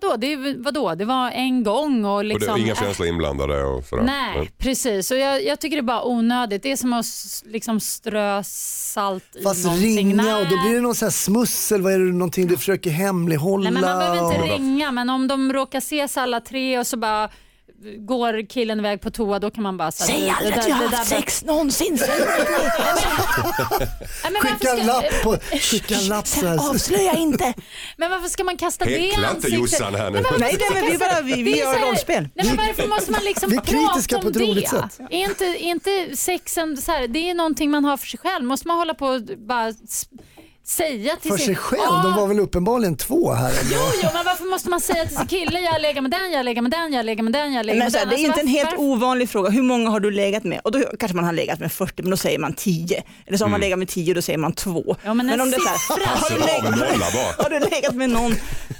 vadå? Det, vadå? det var en gång och Och det liksom... var inga äh, känslor inblandade och sådär. Nej, precis. Och jag, jag tycker det är bara onödigt. Det är som att liksom strö salt Fast i någonting. ringa Nej. och då blir det någon sån här smussel, vad är det någonting du försöker hemlighålla? Nej, men man behöver inte och... ringa, men om de råkar ses alla tre och så bara går killen iväg på toa, då kan man bara säga Säg aldrig att du har haft sex någonsin. Säg Skicka en lapp, på, skicka en lapp så här. Avslöja inte. Men varför ska man kasta det i Häckla inte ansiktet? Jossan här nu. Nej, men Nej, nej, men vi, bara, vi, Det vi gör rollspel. Nej, men varför måste man liksom Vi är kritiska prata på om ett roligt det? sätt. Är inte, är inte sexen, så här, det är någonting man har för sig själv. Måste man hålla på och bara säga till För sin... sig själv, Ja, de var väl uppenbarligen två här. Jo, jo, men varför måste man säga till sin kille, jag lägger med den, jag lägger med den, jag lägger med den, jag lägger Men med den. det är Alltså, inte en helt varför- ovanlig fråga. Hur många har du legat med? Och då kanske man har legat med 40 men då säger man 10. Eller så har man legat med 10 och då säger man 2. Ja, men en om det är så här, har, du en legat, bara. har du legat med någon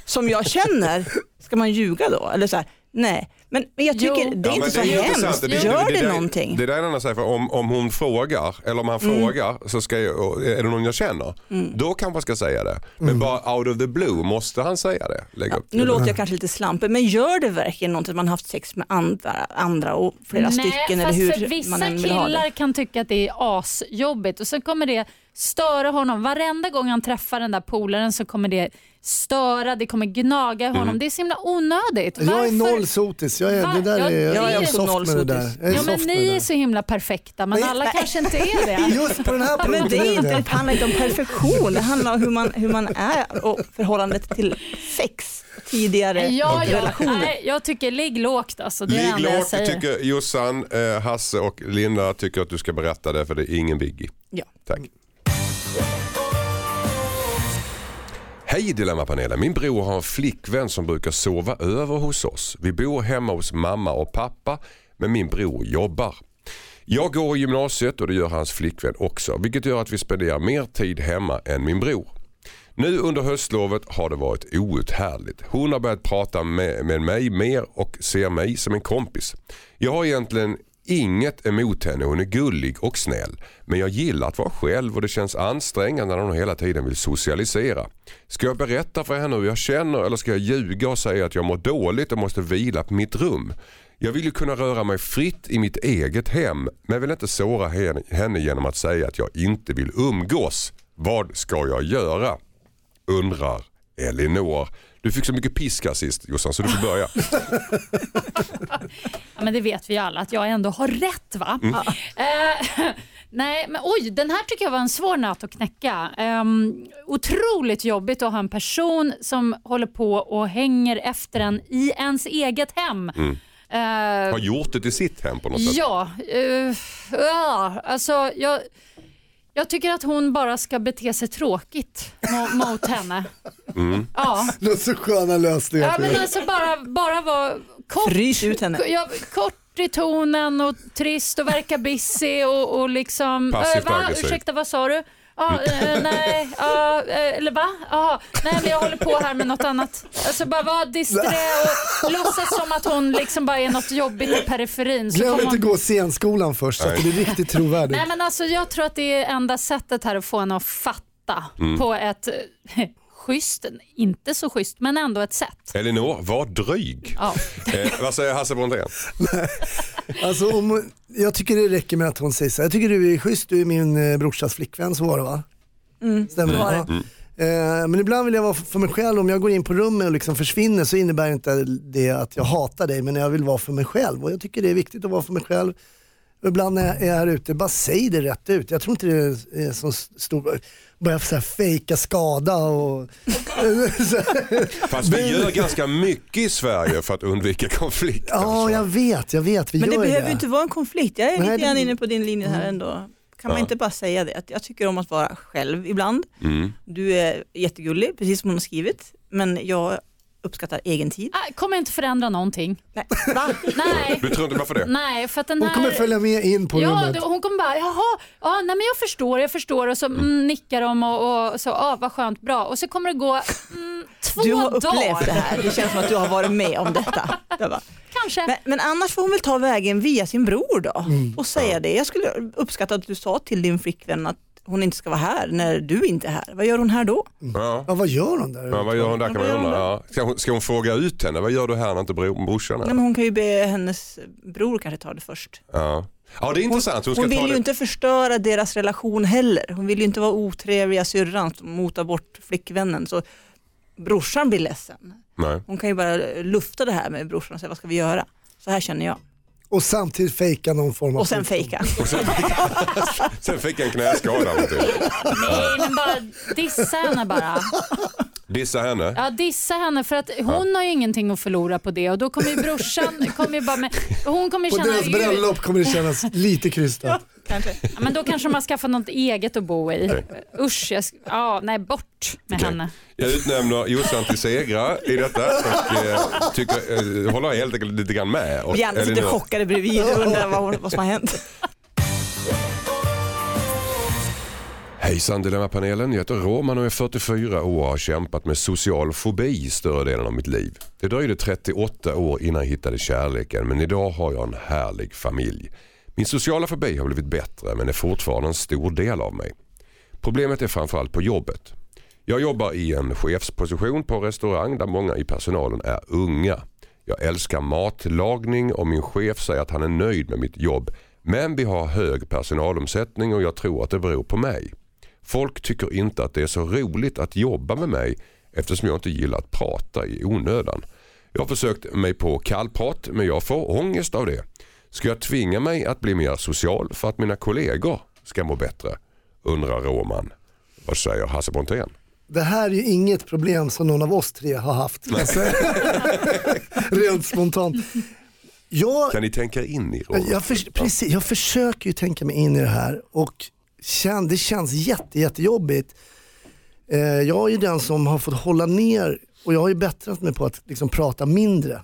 som jag känner, ska man ljuga då? Eller så här, nej. Men, men jag tycker Jo. det är Ja, inte så är hemskt. intressant. Gör det, där- någonting? Det är det enda säger, för om, om hon frågar, eller om han Mm. frågar, så ska jag, är det någon jag känner? Då kanske man ska säga det. Men Mm. bara out of the blue, måste han säga det? Det. Nu låter jag kanske lite slampig, men gör det verkligen någonting att man haft sex med andra, andra och flera Nej, stycken eller hur för vissa man än vill ha killar det? kan tycka att det är asjobbigt och så kommer det störa honom. Varenda gång han träffar den där polaren så kommer det störa, det kommer gnaga i honom. Mm. Det är så himla onödigt. Jag är Varför- noll sotis, jag är, Va? det där Ja, är, jag jag är också soft noll med det där. Jag är Ja, men ni är så himla perfekta men Nej, alla nej. kanske inte är det. Just på den här Ja, men punkten det, är inte, det. handlar inte om perfektion, det handlar om hur man, hur man är och förhållandet till sex tidigare Ja, ja. relationer. Nej, jag tycker ligg lågt alltså. Det Ligg jag lågt, tycker Jossan, eh, Hasse och Linda tycker att du ska berätta det för det är ingen biggie. Ja. Tack. Hej Dilemmapanelen, min bror har en flickvän som brukar sova över hos oss. Vi bor hemma hos mamma och pappa men min bror jobbar. Jag går i gymnasiet och det gör hans flickvän också vilket gör att vi spenderar mer tid hemma än min bror. Nu under höstlovet har det varit outhärdligt. Hon har börjat prata med, med mig mer och ser mig som en kompis. Jag har egentligen inget emot henne, hon är gullig och snäll. Men jag gillar att vara själv och det känns ansträngande när hon hela tiden vill socialisera. Ska jag berätta för henne hur jag känner eller ska jag ljuga och säga att jag mår dåligt och måste vila på mitt rum? Jag vill ju kunna röra mig fritt i mitt eget hem men vill inte såra henne- henne genom att säga att jag inte vill umgås. Vad ska jag göra? Undrar Elinor. Du fick så mycket pisk här sist Jossan så du får börja. Ja, men det vet vi alla att jag ändå har rätt va? Eh, nej, men oj, den här tycker jag var en svår nöt att knäcka. Um, otroligt jobbigt att ha en person som håller på och hänger efter en i ens eget hem. Eh, Har gjort det till sitt hem på något sätt. Ja, uh, ja alltså jag, jag tycker att hon bara ska bete sig tråkigt mo- mot henne. Ja. Det är så sköna lösningar. ja, men det. alltså bara, bara vara kort. Frys ut henne. Ja, kort i tonen och trist och verka busy och, och liksom... Passivt va? aggressiv. Ursäkta, vad sa du? Ja, eh, nej, ja, eh, eller va? Aha, nej, men jag håller på här med något annat. Alltså bara vara disträ och låtsas som att hon liksom bara är något jobbigt i periferin. Så Glöm kommer inte hon... gå scenskolan först så att det blir riktigt trovärdigt. Nej, men alltså, jag tror att det är enda sättet här att få henne att fatta Mm. på ett schysst, inte så schysst, men ändå ett sätt. Elinor, var dryg. Ja. Eh, vad säger Hasse Brontén? Alltså, om, jag tycker det räcker med att hon säger så här. Jag tycker du är schysst, du är min eh, brorsas flickvän, så var det va? Stämmer det? det. Ja. Eh, men ibland vill jag vara för mig själv, om jag går in på rummet och liksom försvinner så innebär inte det att jag hatar dig men jag vill vara för mig själv och jag tycker det är viktigt att vara för mig själv. Och ibland när jag är här ute, bara säg det rätt ut. Jag tror inte det är så stor, börja så här fejka skada och... Fast vi gör ganska mycket i Sverige för att undvika konflikter. ja, jag vet, jag vet, vi Men det gör behöver ju inte vara en konflikt. Jag är Nej, lite grann det- inne på din linje här ändå. Kan man Ja. inte bara säga det? Att jag tycker om att vara själv ibland. Mm. Du är jättegullig, precis som hon har skrivit. Men jag uppskattar egen tid. Ah, kommer inte förändra någonting. Nej. Va? Nej. Du tror inte varför det? Nej, för att den Hon här... kommer följa med in på Ja, rummet. hon kommer bara, jaha, ja, nej, men jag förstår, jag förstår och så mm, nickar de och, och så, ja vad skönt, bra. Och så kommer det gå mm, två Du har dagar. upplevt det här. Det känns som att du har varit med om detta. Kanske. Men, men annars får hon väl ta vägen via sin bror då och säga det. Jag skulle uppskatta att du sa till din flickvän att hon inte ska vara här när du inte är här. Vad gör hon här då? Ja. Ja, vad gör hon där? Ja, vad gör hon där kan man hon undra. Ja. Ska, hon, ska hon fråga ut henne? Vad gör du här när inte bro, brorsan är? Nej, men hon kan ju be hennes bror kanske ta det först. Ja. ja, det är intressant. Hon ska Hon ta vill ju det. inte förstöra deras relation heller. Hon vill ju inte vara otrevliga syrran som motar bort flickvännen. Så brorsan blir ledsen. Nej. Hon kan ju bara lufta det här med brorsan och säga vad ska vi göra? Så här känner jag. Och samtidigt fejka någon form av Och sen fejka. Och sen, sen fick jag en knäskada. Nej, men bara dissa henne bara. Dissa henne. Ja, dissa henne för att hon har ju ingenting att förlora på det och då kommer ju brorsan, kommer ju bara med, hon kommer ju På känna, deras bröllop kommer det kännas lite krystat. Kanske. ja, men då kanske man skaffar något eget att bo i. Usch, jag, ja, nej bort med Okej. henne. Jag utnämner Jossan till segrare i detta och eh, tycker, eh, håller helt enkelt lite grann med. Och Janne sitter chockade bredvid och undrar vad, vad som har hänt. Hejsan Dilemmapanelen, jag heter Roman och är 44 år och har kämpat med social fobi större delen av mitt liv. Det dröjde 38 år innan jag hittade kärleken men idag har jag en härlig familj. Min sociala fobi har blivit bättre men är fortfarande en stor del av mig. Problemet är framförallt på jobbet. Jag jobbar i en chefsposition på restaurang där många i personalen är unga. Jag älskar matlagning och min chef säger att han är nöjd med mitt jobb. Men vi har hög personalomsättning och jag tror att det beror på mig. Folk tycker inte att det är så roligt att jobba med mig eftersom jag inte gillar att prata i onödan. Jag har försökt mig på kallprat men jag får ångest av det. Ska jag tvinga mig att bli mer social för att mina kollegor ska må bättre? Undrar Roman. Vad säger Hasse Brontén? Det här är ju inget problem som någon av oss tre har haft. Alltså, Rent spontant. Jag, Kan ni tänka in i Roman? jag, för, precis, jag försöker ju tänka mig in i det här och kän, det känns jätte, jättejobbigt. Eh, jag är ju den som har fått hålla ner och jag har ju bättrat mig på att liksom prata mindre.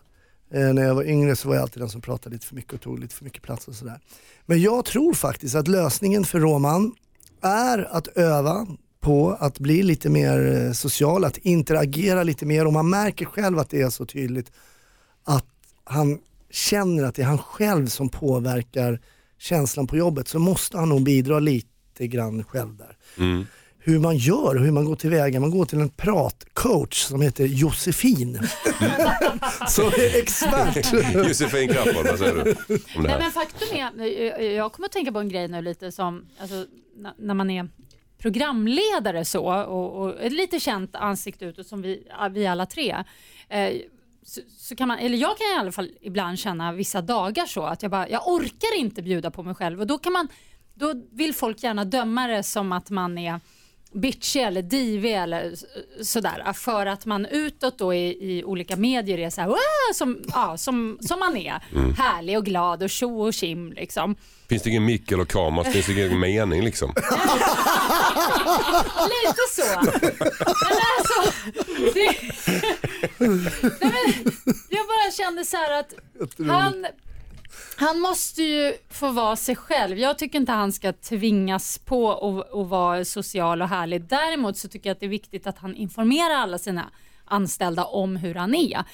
Eh, när jag var yngre så var jag alltid den som pratade lite för mycket och tog lite för mycket plats och sådär. Men jag tror faktiskt att lösningen för Roman är att öva på att bli lite mer eh, social, att interagera lite mer och man märker själv att det är så tydligt att han känner att det är han själv som påverkar känslan på jobbet så måste han nog bidra lite lite grann själv där. Mm. Hur man gör och hur man går tillväga. Man går till en pratcoach som heter Josefin. som är expert. Josefin Crafoord, vad säger du om det Nej, men faktum är, jag- jag kommer att tänka på en grej nu lite som, alltså, när man är programledare så och, och ett lite känt ansikte utåt som vi, vi alla tre. Eh, så, så kan man, eller jag kan i alla fall ibland känna vissa dagar så att jag bara, jag orkar inte bjuda på mig själv och då kan man, då vill folk gärna döma det som att man är bitchig eller divig eller sådär för att man utåt då i, i olika medier är så här, som, ja, som, som man är. Härlig och glad och tjo och kim liksom. Finns det ingen mick eller kamera finns det ingen mening liksom. Lite så. Men alltså, det, nej men, jag bara kände så här att han, han måste ju få vara sig själv. Jag tycker inte han ska tvingas på att att vara social och härlig. Däremot så tycker jag att det är viktigt att han informerar alla sina anställda om hur han är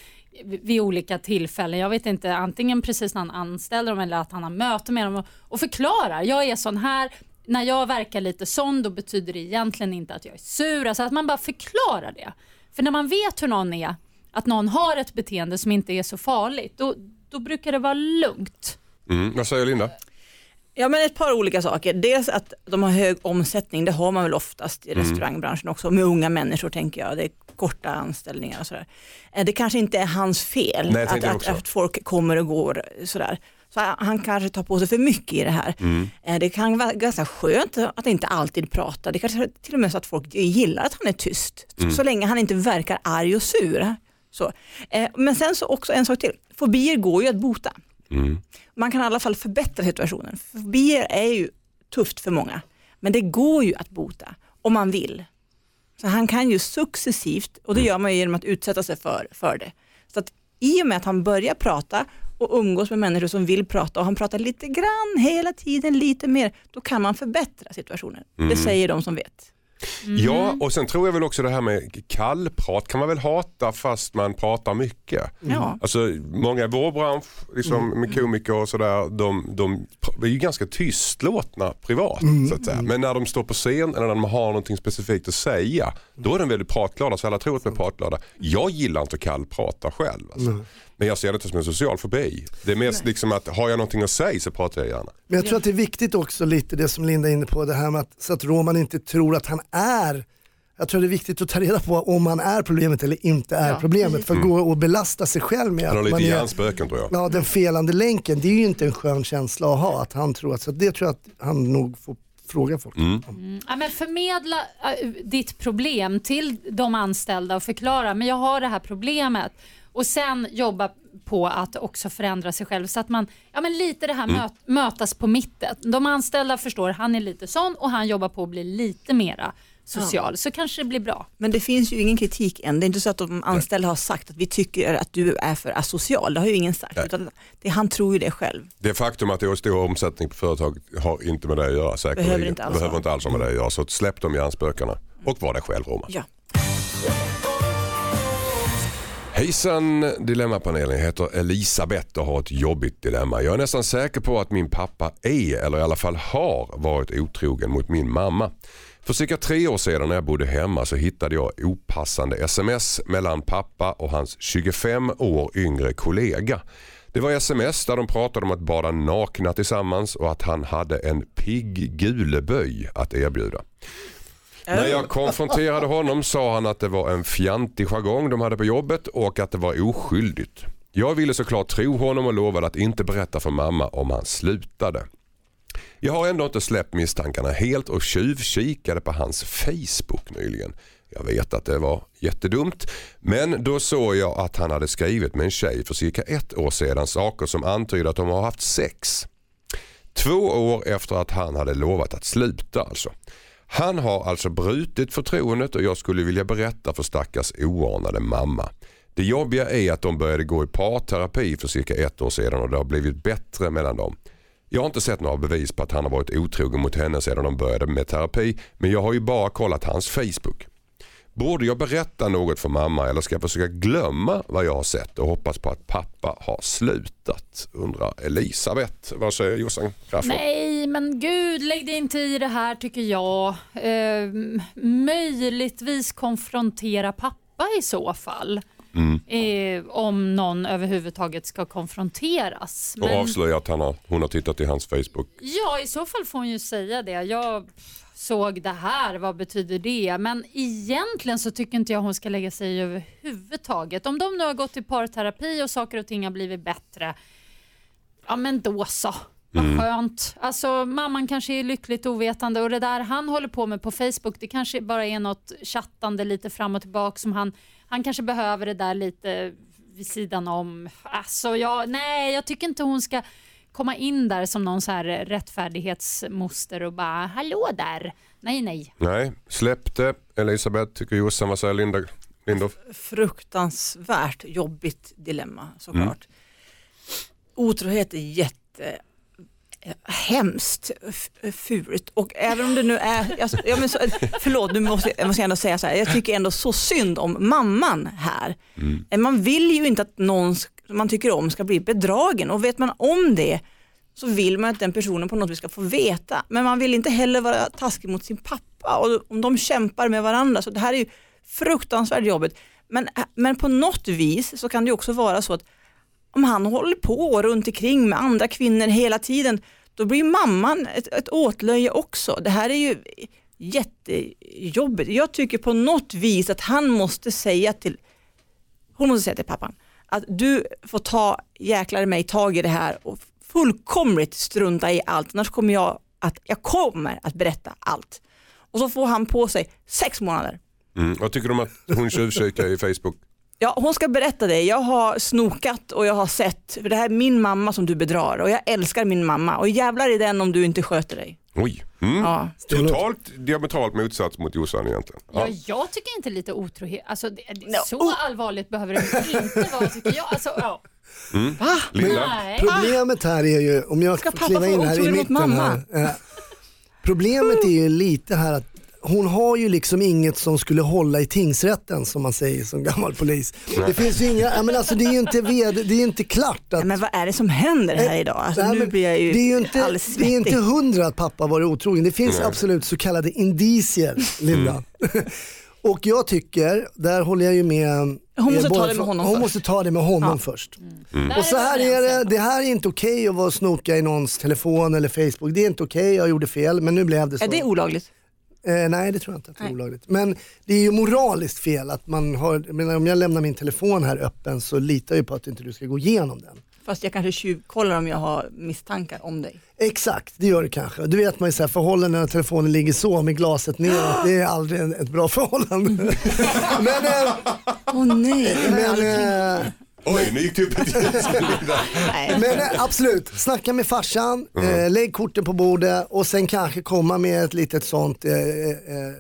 vid vid olika tillfällen. Jag vet inte, antingen precis när han anställer dem eller att han har möte med dem och, och förklarar. Jag är sån här, när jag verkar lite sån då betyder det egentligen inte att jag är sur. Alltså att man bara förklarar det. För när man vet hur någon är, att någon har ett beteende som inte är så farligt, då, då brukar det vara lugnt. Mm. Vad säger Linda? Ja men ett par olika saker. Dels att de har hög omsättning, det har man väl oftast i restaurangbranschen också, med unga människor tänker jag. Det är korta anställningar och sådär. Eh, Det kanske inte är hans fel Nej, att, att, att folk kommer och går sådär. Så han kanske tar på sig för mycket i det här. Eh, Det kan vara ganska skönt att inte alltid prata. Det kanske till och med är så att folk gillar att han är tyst, så länge han inte verkar arg och sur. Så. Eh, Men sen så också en sak till, fobier går ju att bota Mm. man kan i alla fall förbättra situationen. Fobier är ju tufft för många, men det går ju att bota om man vill. Så han kan ju successivt, och det gör man ju genom att utsätta sig för, för det. Så att i och med att han börjar prata och umgås med människor som vill prata och han pratar lite grann hela tiden, lite mer, då kan man förbättra situationen. Det säger de som vet. Ja, och sen tror jag väl också det här med kallprat kan man väl hata fast man pratar mycket. Ja. Alltså många i vår bransch, liksom, med komiker och sådär, de, de är ju ganska tystlåtna privat. Så att säga. Men när de står på scen eller när de har någonting specifikt att säga, då är de väldigt pratglada. Så alla tror att de är pratglada. Jag gillar inte att kallprata själv. Alltså. Men jag ser det inte som en social fobi. Det är mest liksom att har jag någonting att säga så pratar jag gärna. Men jag tror att det är viktigt också lite det som Linda är inne på, det här med att, så att Roman inte tror att han är jag tror det är viktigt att ta reda på om han är problemet eller inte är Ja. problemet. För att gå och belasta sig själv med Han har att lite man är hjärnspöken tror jag. ja, den felande länken. Det är ju inte en skön känsla att ha. Att han tror att, så det tror jag att han nog får fråga folk. Mm. om. Ja, men förmedla äh, ditt problem till de anställda och förklara, men jag har det här problemet. Och sen jobba på att också förändra sig själv så att man, ja men lite det här möt, mötas på mitten. De anställda förstår, han är lite sån och han jobbar på att bli lite mera social, så kanske det blir bra. Men det finns ju ingen kritik än. Det är inte så att de anställda har sagt att vi tycker att du är för asocial. Det har ju ingen sagt. Utan det, han tror ju det själv. Det faktum att det är stor omsättning på företag har inte med det att göra säkerligen. Behöver inte alls Behöver ha. inte alls ha med det att göra. Så släpp de hjärnspökena och var dig själv Roman. Ja. Hejsan Dilemmapanelen, jag heter Elisabeth och har ett jobbigt dilemma. Jag är nästan säker på att min pappa är, eller i alla fall har, varit otrogen mot min mamma. För cirka tre år sedan när jag bodde hemma så hittade jag opassande sms mellan pappa och hans 25 år yngre kollega. Det var sms där de pratade om att bada nakna tillsammans och att han hade en pigg guleböj att erbjuda. När jag konfronterade honom sa han att det var en fjantig jargong de hade på jobbet och att det var oskyldigt. Jag ville såklart tro honom och lovade att inte berätta för mamma om han slutade. Jag har ändå inte släppt misstankarna helt och tjuvkikade på hans Facebook nyligen. Jag vet att det var jättedumt men då såg jag att han hade skrivit med en tjej för cirka ett år sedan saker som antyder att de har haft sex. Två år efter att han hade lovat att sluta alltså. Han har alltså brutit förtroendet och jag skulle vilja berätta för stackars oanade mamma. Det jobbiga är att de började gå i parterapi för cirka ett år sedan och det har blivit bättre mellan dem. Jag har inte sett några bevis på att han har varit otrogen mot henne sedan de började med terapi men jag har ju bara kollat hans Facebook. Borde jag berätta något för mamma eller ska jag försöka glömma vad jag har sett och hoppas på att pappa har slutat? Undrar Elisabeth. Vad säger Jossan Crafoord? Nej, men gud, lägg dig inte i det här tycker jag. Eh, möjligtvis konfrontera pappa i så fall. Mm. Eh, om någon överhuvudtaget ska konfronteras. Och Men, avslöja att han har, hon har tittat i hans Facebook. ja, i så fall får hon ju säga det. Jag såg det här, vad betyder det? Men egentligen så tycker inte jag hon ska lägga sig i överhuvudtaget. Om de nu har gått i parterapi och saker och ting har blivit bättre, ja men då så. Vad skönt. Alltså, mamman kanske är lyckligt ovetande och det där han håller på med på Facebook det kanske bara är något chattande lite fram och tillbaka som han, han kanske behöver det där lite vid sidan om. Alltså, jag, nej, jag tycker inte hon ska komma in där som någon så här rättfärdighetsmoster och bara hallå där. Nej, nej. Nej, släpp det. Elisabeth tycker Jossan. Vad säger Linda? Lindorff? fruktansvärt jobbigt dilemma såklart. Otrohet är jätte hemskt fult och även om det nu är, alltså, ja, men så, förlåt nu måste jag måste ändå säga så här, jag tycker ändå så synd om mamman här. Eh, Man vill ju inte att någon man tycker om ska bli bedragen och vet man om det så vill man att den personen på något vis ska få veta. Men man vill inte heller vara taskig mot sin pappa och om de kämpar med varandra. Så det här är ju fruktansvärt jobbigt. Men, men på något vis så kan det också vara så att om han håller på runt omkring med andra kvinnor hela tiden, då blir mamman ett, ett åtlöje också. Det här är ju jättejobbigt. Jag tycker på något vis att han måste säga till, hon måste säga till pappan, att du får ta jäklar mig tag i det här och fullkomligt strunta i allt, annars kommer jag att, jag kommer att berätta allt. Och så får han på sig sex månader. Mm. Vad tycker du om att hon tjuvkikar i Facebook? Ja, hon ska berätta det. Jag har snokat och jag har sett, för det här är min mamma som du bedrar och jag älskar min mamma och jävlar i den om du inte sköter dig. Oj. Mm. Ja. Totalt diametralt motsats mot Jossan egentligen. Ja. Ja. jag tycker inte lite otrohet, alltså, det, det, No. så allvarligt behöver det inte vara tycker jag. Alltså, ja. Linda? Nej. Problemet här är ju, om jag Ska får kliva in här i mitten mamma? här. Eh, problemet är ju lite här att hon har ju liksom inget som skulle hålla i tingsrätten som man säger som gammal polis. Det finns ju inga, ja, men alltså det är ju inte, ved, det är inte klart att Men vad är det som händer här idag? Alltså, Nej, nu blir jag ju, det är ju inte, alldeles det är inte hundra att pappa varit otrogen. Det finns absolut så kallade indicier, Linda. Och jag tycker, där håller jag ju med Hon måste ta det med honom Hon först. måste ta det med honom Ja. först. Där Och så här är det, det här är inte okej att vara och snoka i någons telefon eller Facebook. Det är inte okej, jag gjorde fel men nu blev det så. Är det olagligt? Eh, nej det tror jag inte att det är Nej. olagligt. Men det är ju moraliskt fel att man har, menar, om jag lämnar min telefon här öppen så litar jag på att inte du ska gå igenom den. Fast jag kanske tjuvkollar om jag har misstankar om dig. Exakt, det gör det kanske. Du vet man ju så här, förhållanden när telefonen ligger så med glaset neråt, det är aldrig en- ett bra förhållande. men eh, Åh nej, jag aldrig tänkt. men, eh, Oj, nu gick det upp ett ljus. Men eh, absolut, snacka med farsan, eh, lägg korten på bordet och sen kanske komma med ett litet sånt eh, eh,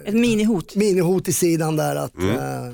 Ett minihot. minihot i sidan där att eh, eh,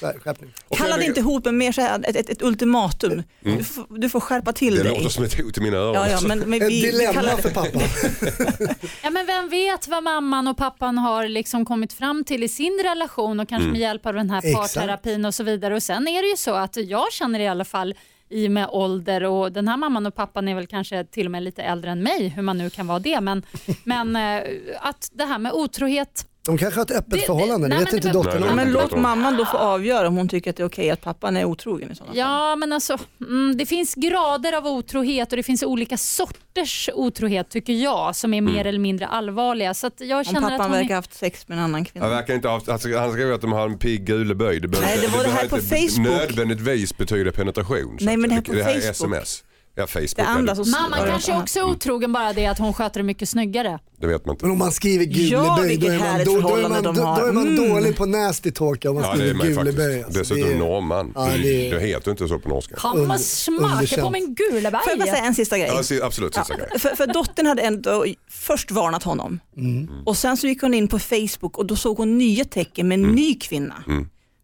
skärpning. Kalla det men- inte hot men mer så här, ett, ett, ett ultimatum. Du, får, du får skärpa till Det dig. låter som ett hot i mina öron. Ja, ja, men, men Ett vi, vi dilemma kallar för det, pappa. Ja, men vem vet vad mamman och pappan har liksom kommit fram till i sin relation och kanske med hjälp av den här parterapin och så vidare. Och Sen är det ju så att jag känner i alla fall i och med ålder och den här mamman och pappan är väl kanske till och med lite äldre än mig, hur man nu kan vara det. Men, men eh, att det här med otrohet, De kanske har ett öppet Det- förhållande, det nej, vet inte det- dottern Nej, om. men det- låt mamman då få avgöra om hon tycker att det är okej att pappan är otrogen i sådana fall. ja men alltså mm, det finns grader av otrohet och det finns olika sorters otrohet tycker jag som är mer eller mindre allvarliga. Så att jag Om känner att pappan är- verkar ha haft sex med en annan kvinna. Han verkar inte ha haft, alltså, han skrev att de har en pigg guleböj. Det, Nej, det var det här behöver på Facebook. nödvändigtvis betyda penetration. Nej, men det här på det här är Facebook. sms. Ja, Facebook. Det andra ja, så Mamman var det kanske något också är otrogen bara det att hon sköter det mycket snyggare. det vet man inte. Men om man skriver Ja, guleböj då är man, då, då är man, då, har. då är man Mm. dålig på nasty talk om man Ja, det är skriver guleböj. faktiskt. alltså. Dessutom är- norrman. Ja, det, det heter inte så på norska. Kan man smaka på min Får jag bara säga en sista grej? Ja, absolut, sista Ja, grej. för, för dottern hade ändå först varnat honom Mm. och sen så gick hon in på Facebook och då såg hon nya tecken med en Mm. ny kvinna.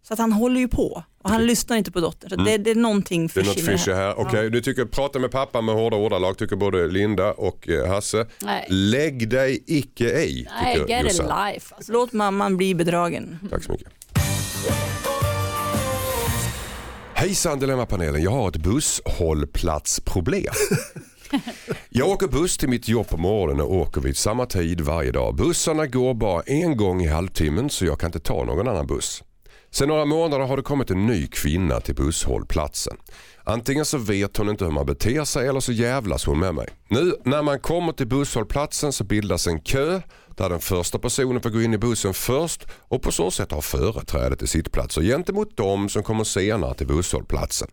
Så att han håller ju på och han lyssnar inte på dottern. Så det, det är någonting Mm. Det är något fishy fishy här. här. Okej, du tycker prata med pappa med hårda ordalag tycker både Linda och eh, Hasse. Nej. Lägg dig icke i Nej, get a life. Alltså. Låt mamman bli bedragen. Tack så mycket. Hejsan Dilemmapanelen, jag har ett busshållplatsproblem. Jag åker buss till mitt jobb på morgonen och åker vid samma tid varje dag. Bussarna går bara en gång i halvtimmen så jag kan inte ta någon annan buss. Sen några månader har det kommit en ny kvinna till busshållplatsen. Antingen så vet hon inte hur man beter sig eller så jävlas hon med mig. Nu när man kommer till busshållplatsen så bildas en kö där den första personen får gå in i bussen först och på så sätt ha företräde till sittplatser gentemot de som kommer senare till busshållplatsen.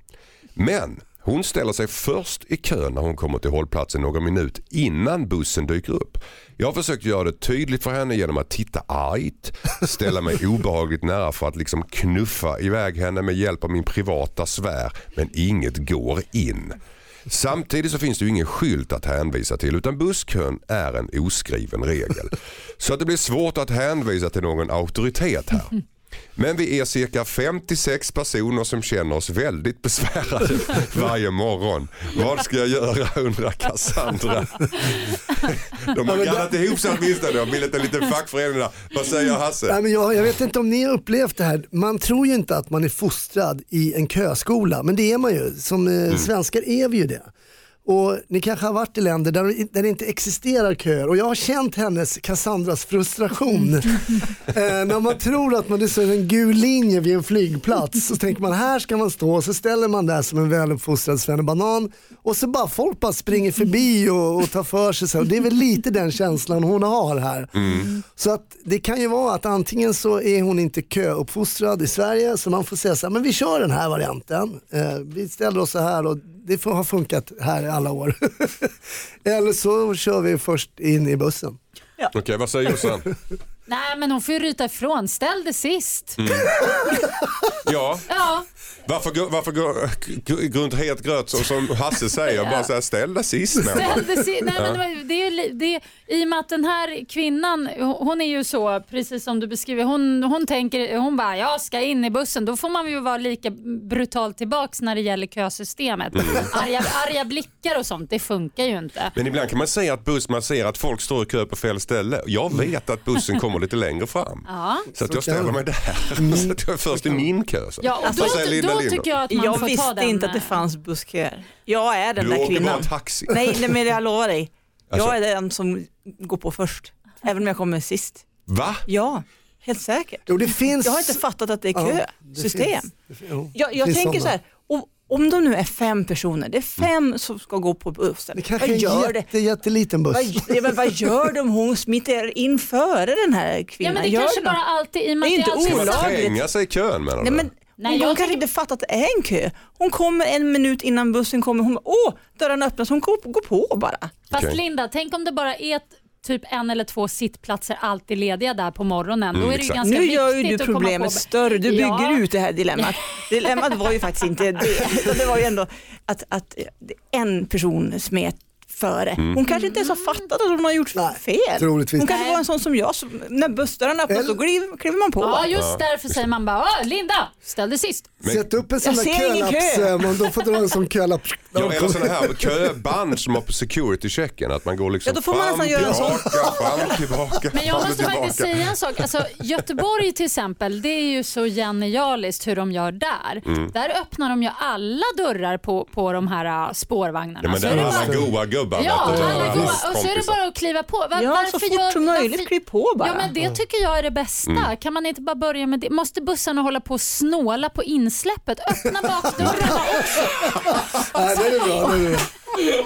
Men hon ställer sig först i kön när hon kommer till hållplatsen någon minut innan bussen dyker upp. Jag har försökt göra det tydligt för henne genom att titta argt, ställa mig obehagligt nära för att liksom knuffa iväg henne med hjälp av min privata sfär men inget går in. Samtidigt så finns det ju ingen skylt att hänvisa till utan busskön är en oskriven regel. Så att det blir svårt att hänvisa till någon auktoritet här. Men vi är cirka 56 personer som känner oss väldigt besvärade varje morgon. Vad ska jag göra undrar Cassandra. De har kallat ihop sig åtminstone, de har bildat en liten fackförening där. Vad säger Hasse? Nej, men jag, jag vet inte om ni har upplevt det här. Man tror ju inte att man är fostrad i en köskola, men det är man ju. Som eh, svenskar är vi ju det. Och ni kanske har varit i länder där, där det inte existerar köer och jag har känt hennes, Cassandras frustration. eh, när man tror att man är så en gul linje vid en flygplats så tänker man här ska man stå och så ställer man där som en väluppfostrad svennebanan och så bara folk bara springer förbi och, och tar för sig. Så. Det är väl lite den känslan hon har här. Så att det kan ju vara att antingen så är hon inte köuppfostrad i Sverige så man får säga så här, men vi kör den här varianten. Eh, vi ställer oss så här och det får ha funkat här i alla år. Eller så kör vi först in i bussen. Okej, vad säger Jossan? Nej men hon får ju ryta ifrån, ställ det sist. Ja, Ja, varför, varför gå runt het gröt så, som Hasse säger? Bara så här, ställ det sist med ställ det sist. Nej, men det var- det är, ju li- det är, I och med att den här kvinnan, hon är ju så, precis som du beskriver, hon, hon tänker, hon bara jag ska in i bussen. Då får man ju vara lika brutalt tillbaks när det gäller kösystemet. Arga, arga blickar och sånt, det funkar ju inte. Men ibland kan man säga att buss, man ser att folk står i kö på fel ställe. Jag vet att bussen kommer lite längre fram. Ja. Så att jag ställer mig där. Så att jag är först i min kö. Så. Ja, och då, då Tycker jag att man Jag får ta visste den. inte att det fanns bussköer. Jag är den Du där åker bara kvinnan. taxi. Nej, nej men jag lovar dig. Alltså- Jag är den som går på först. Även om jag kommer sist. Va? Ja, helt säkert. Jo, det finns... Jag har inte fattat att det är Ja, det kösystem. fin- jo, Jag, jag tänker sådana. så här, om, om de nu är fem personer, det är fem som ska gå på bussen. Det kanske vad är gör en det? jätte, jätteliten buss. Vad, ja, men vad gör de om hon smiter in före den här Ja, kvinnan? men det gör kanske de? bara alltid, i och med Det är inte olagligt. så- Tränga sig i kön menar Nej, du? men Nej, hon jag kanske tycker- inte fattar att det är en kö. Hon kommer en minut innan bussen kommer. Hon bara, åh, dörrarna öppnas. Hon går, går på bara. Fast Okej. Linda, tänk om det bara är ett, typ en eller två sittplatser alltid lediga där på morgonen. Då är det ju exakt. ganska Nu gör ju viktigt du att komma problemet på. större. Du bygger Ja. ut det här dilemmat. Dilemmat var ju faktiskt inte det. utan Det var ju ändå att, att en person smet före. Hon kanske inte ens har fattat att hon har gjort Nej, fel. troligtvis. Hon kanske Nej. var en sån som jag, som, när bussdörrarna öppnas så kliver, man på. Ja, just därför säger man bara "Åh, Linda, ställ dig sist. Sätt upp en sån Jag där kölapps, kö. eh, man, de får dra en sån kölapp. Ja, eller sådana här köband som har på security-checken. Att man går liksom Ja, då får man fram, nästan göra tillbaka, fram, tillbaka, Men jag fram måste faktiskt tillbaka. säga en sak. Alltså, Göteborg till exempel, det är ju så genialiskt hur de gör där. Mm. Där öppnar de ju alla dörrar på, på de här äh, spårvagnarna. Ja, men det är alla goa gubbar. Ja, vet du, alla hans och så är det bara att kliva på. Va- Ja, varför så fort gör, som möjligt, kliv på bara. Ja, men det tycker jag är det bästa. Mm. Kan man inte bara börja med det? Måste bussarna hålla på och snåla på insläppet? Öppna bakdörrarna också. Nej, det är bra. Det är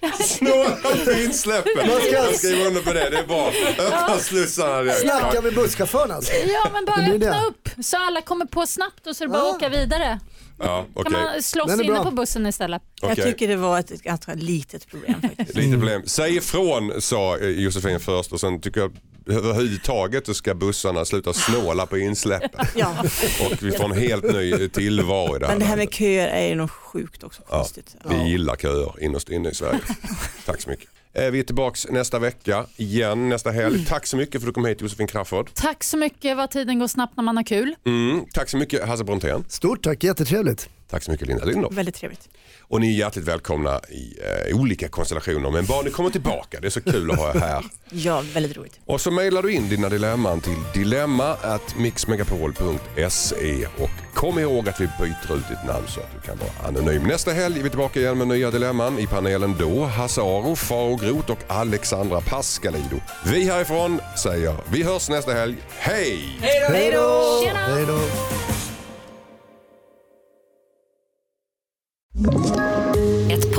bra. Snåla på insläppen. Man ska- Jag skriver under på det, det är bra. Öppna slussarna. Snacka med busschauffören alltså. Ja, men bara öppna upp så alla kommer på snabbt och så är det bara att åka vidare. Ja, okej. Kan man slåss inne på bussen istället? Jag Okej. tycker det var ett, ganska litet problem faktiskt. Lite problem. Säg ifrån sa eh, Josefin först och sen tycker jag överhuvudtaget så ska bussarna sluta snåla på insläppen. Ja. Och vi får en helt ny tillvaro i det här Men det här med landet. köer är ju något sjukt också. Ja, Konstigt. vi gillar köer innerst inne i Sverige. Tack så mycket. Eh, Vi är tillbaks nästa vecka igen, nästa helg. Tack så mycket för att du kom hit Josefin Crafoord. Tack så mycket vad tiden går snabbt när man har kul. Mm, tack så mycket Hasse Brontén. Stort tack, jättetrevligt. Tack så mycket Linda Lindorff. Väldigt trevligt. Och ni är hjärtligt välkomna i eh, olika konstellationer. Men bara ni kommer tillbaka, det är så kul att ha er här. Ja, väldigt roligt. Och så mejlar du in dina dilemman till dilemma@mixmegapol.se och kom ihåg att vi byter ut ditt namn så att du kan vara anonym. Nästa helg är vi tillbaka igen med nya dilemman. I panelen då Hasse Aro, Faro Groth och Alexandra Pascalido. Vi härifrån säger vi hörs nästa helg. Hej! Hej då! Hej då! Thank you.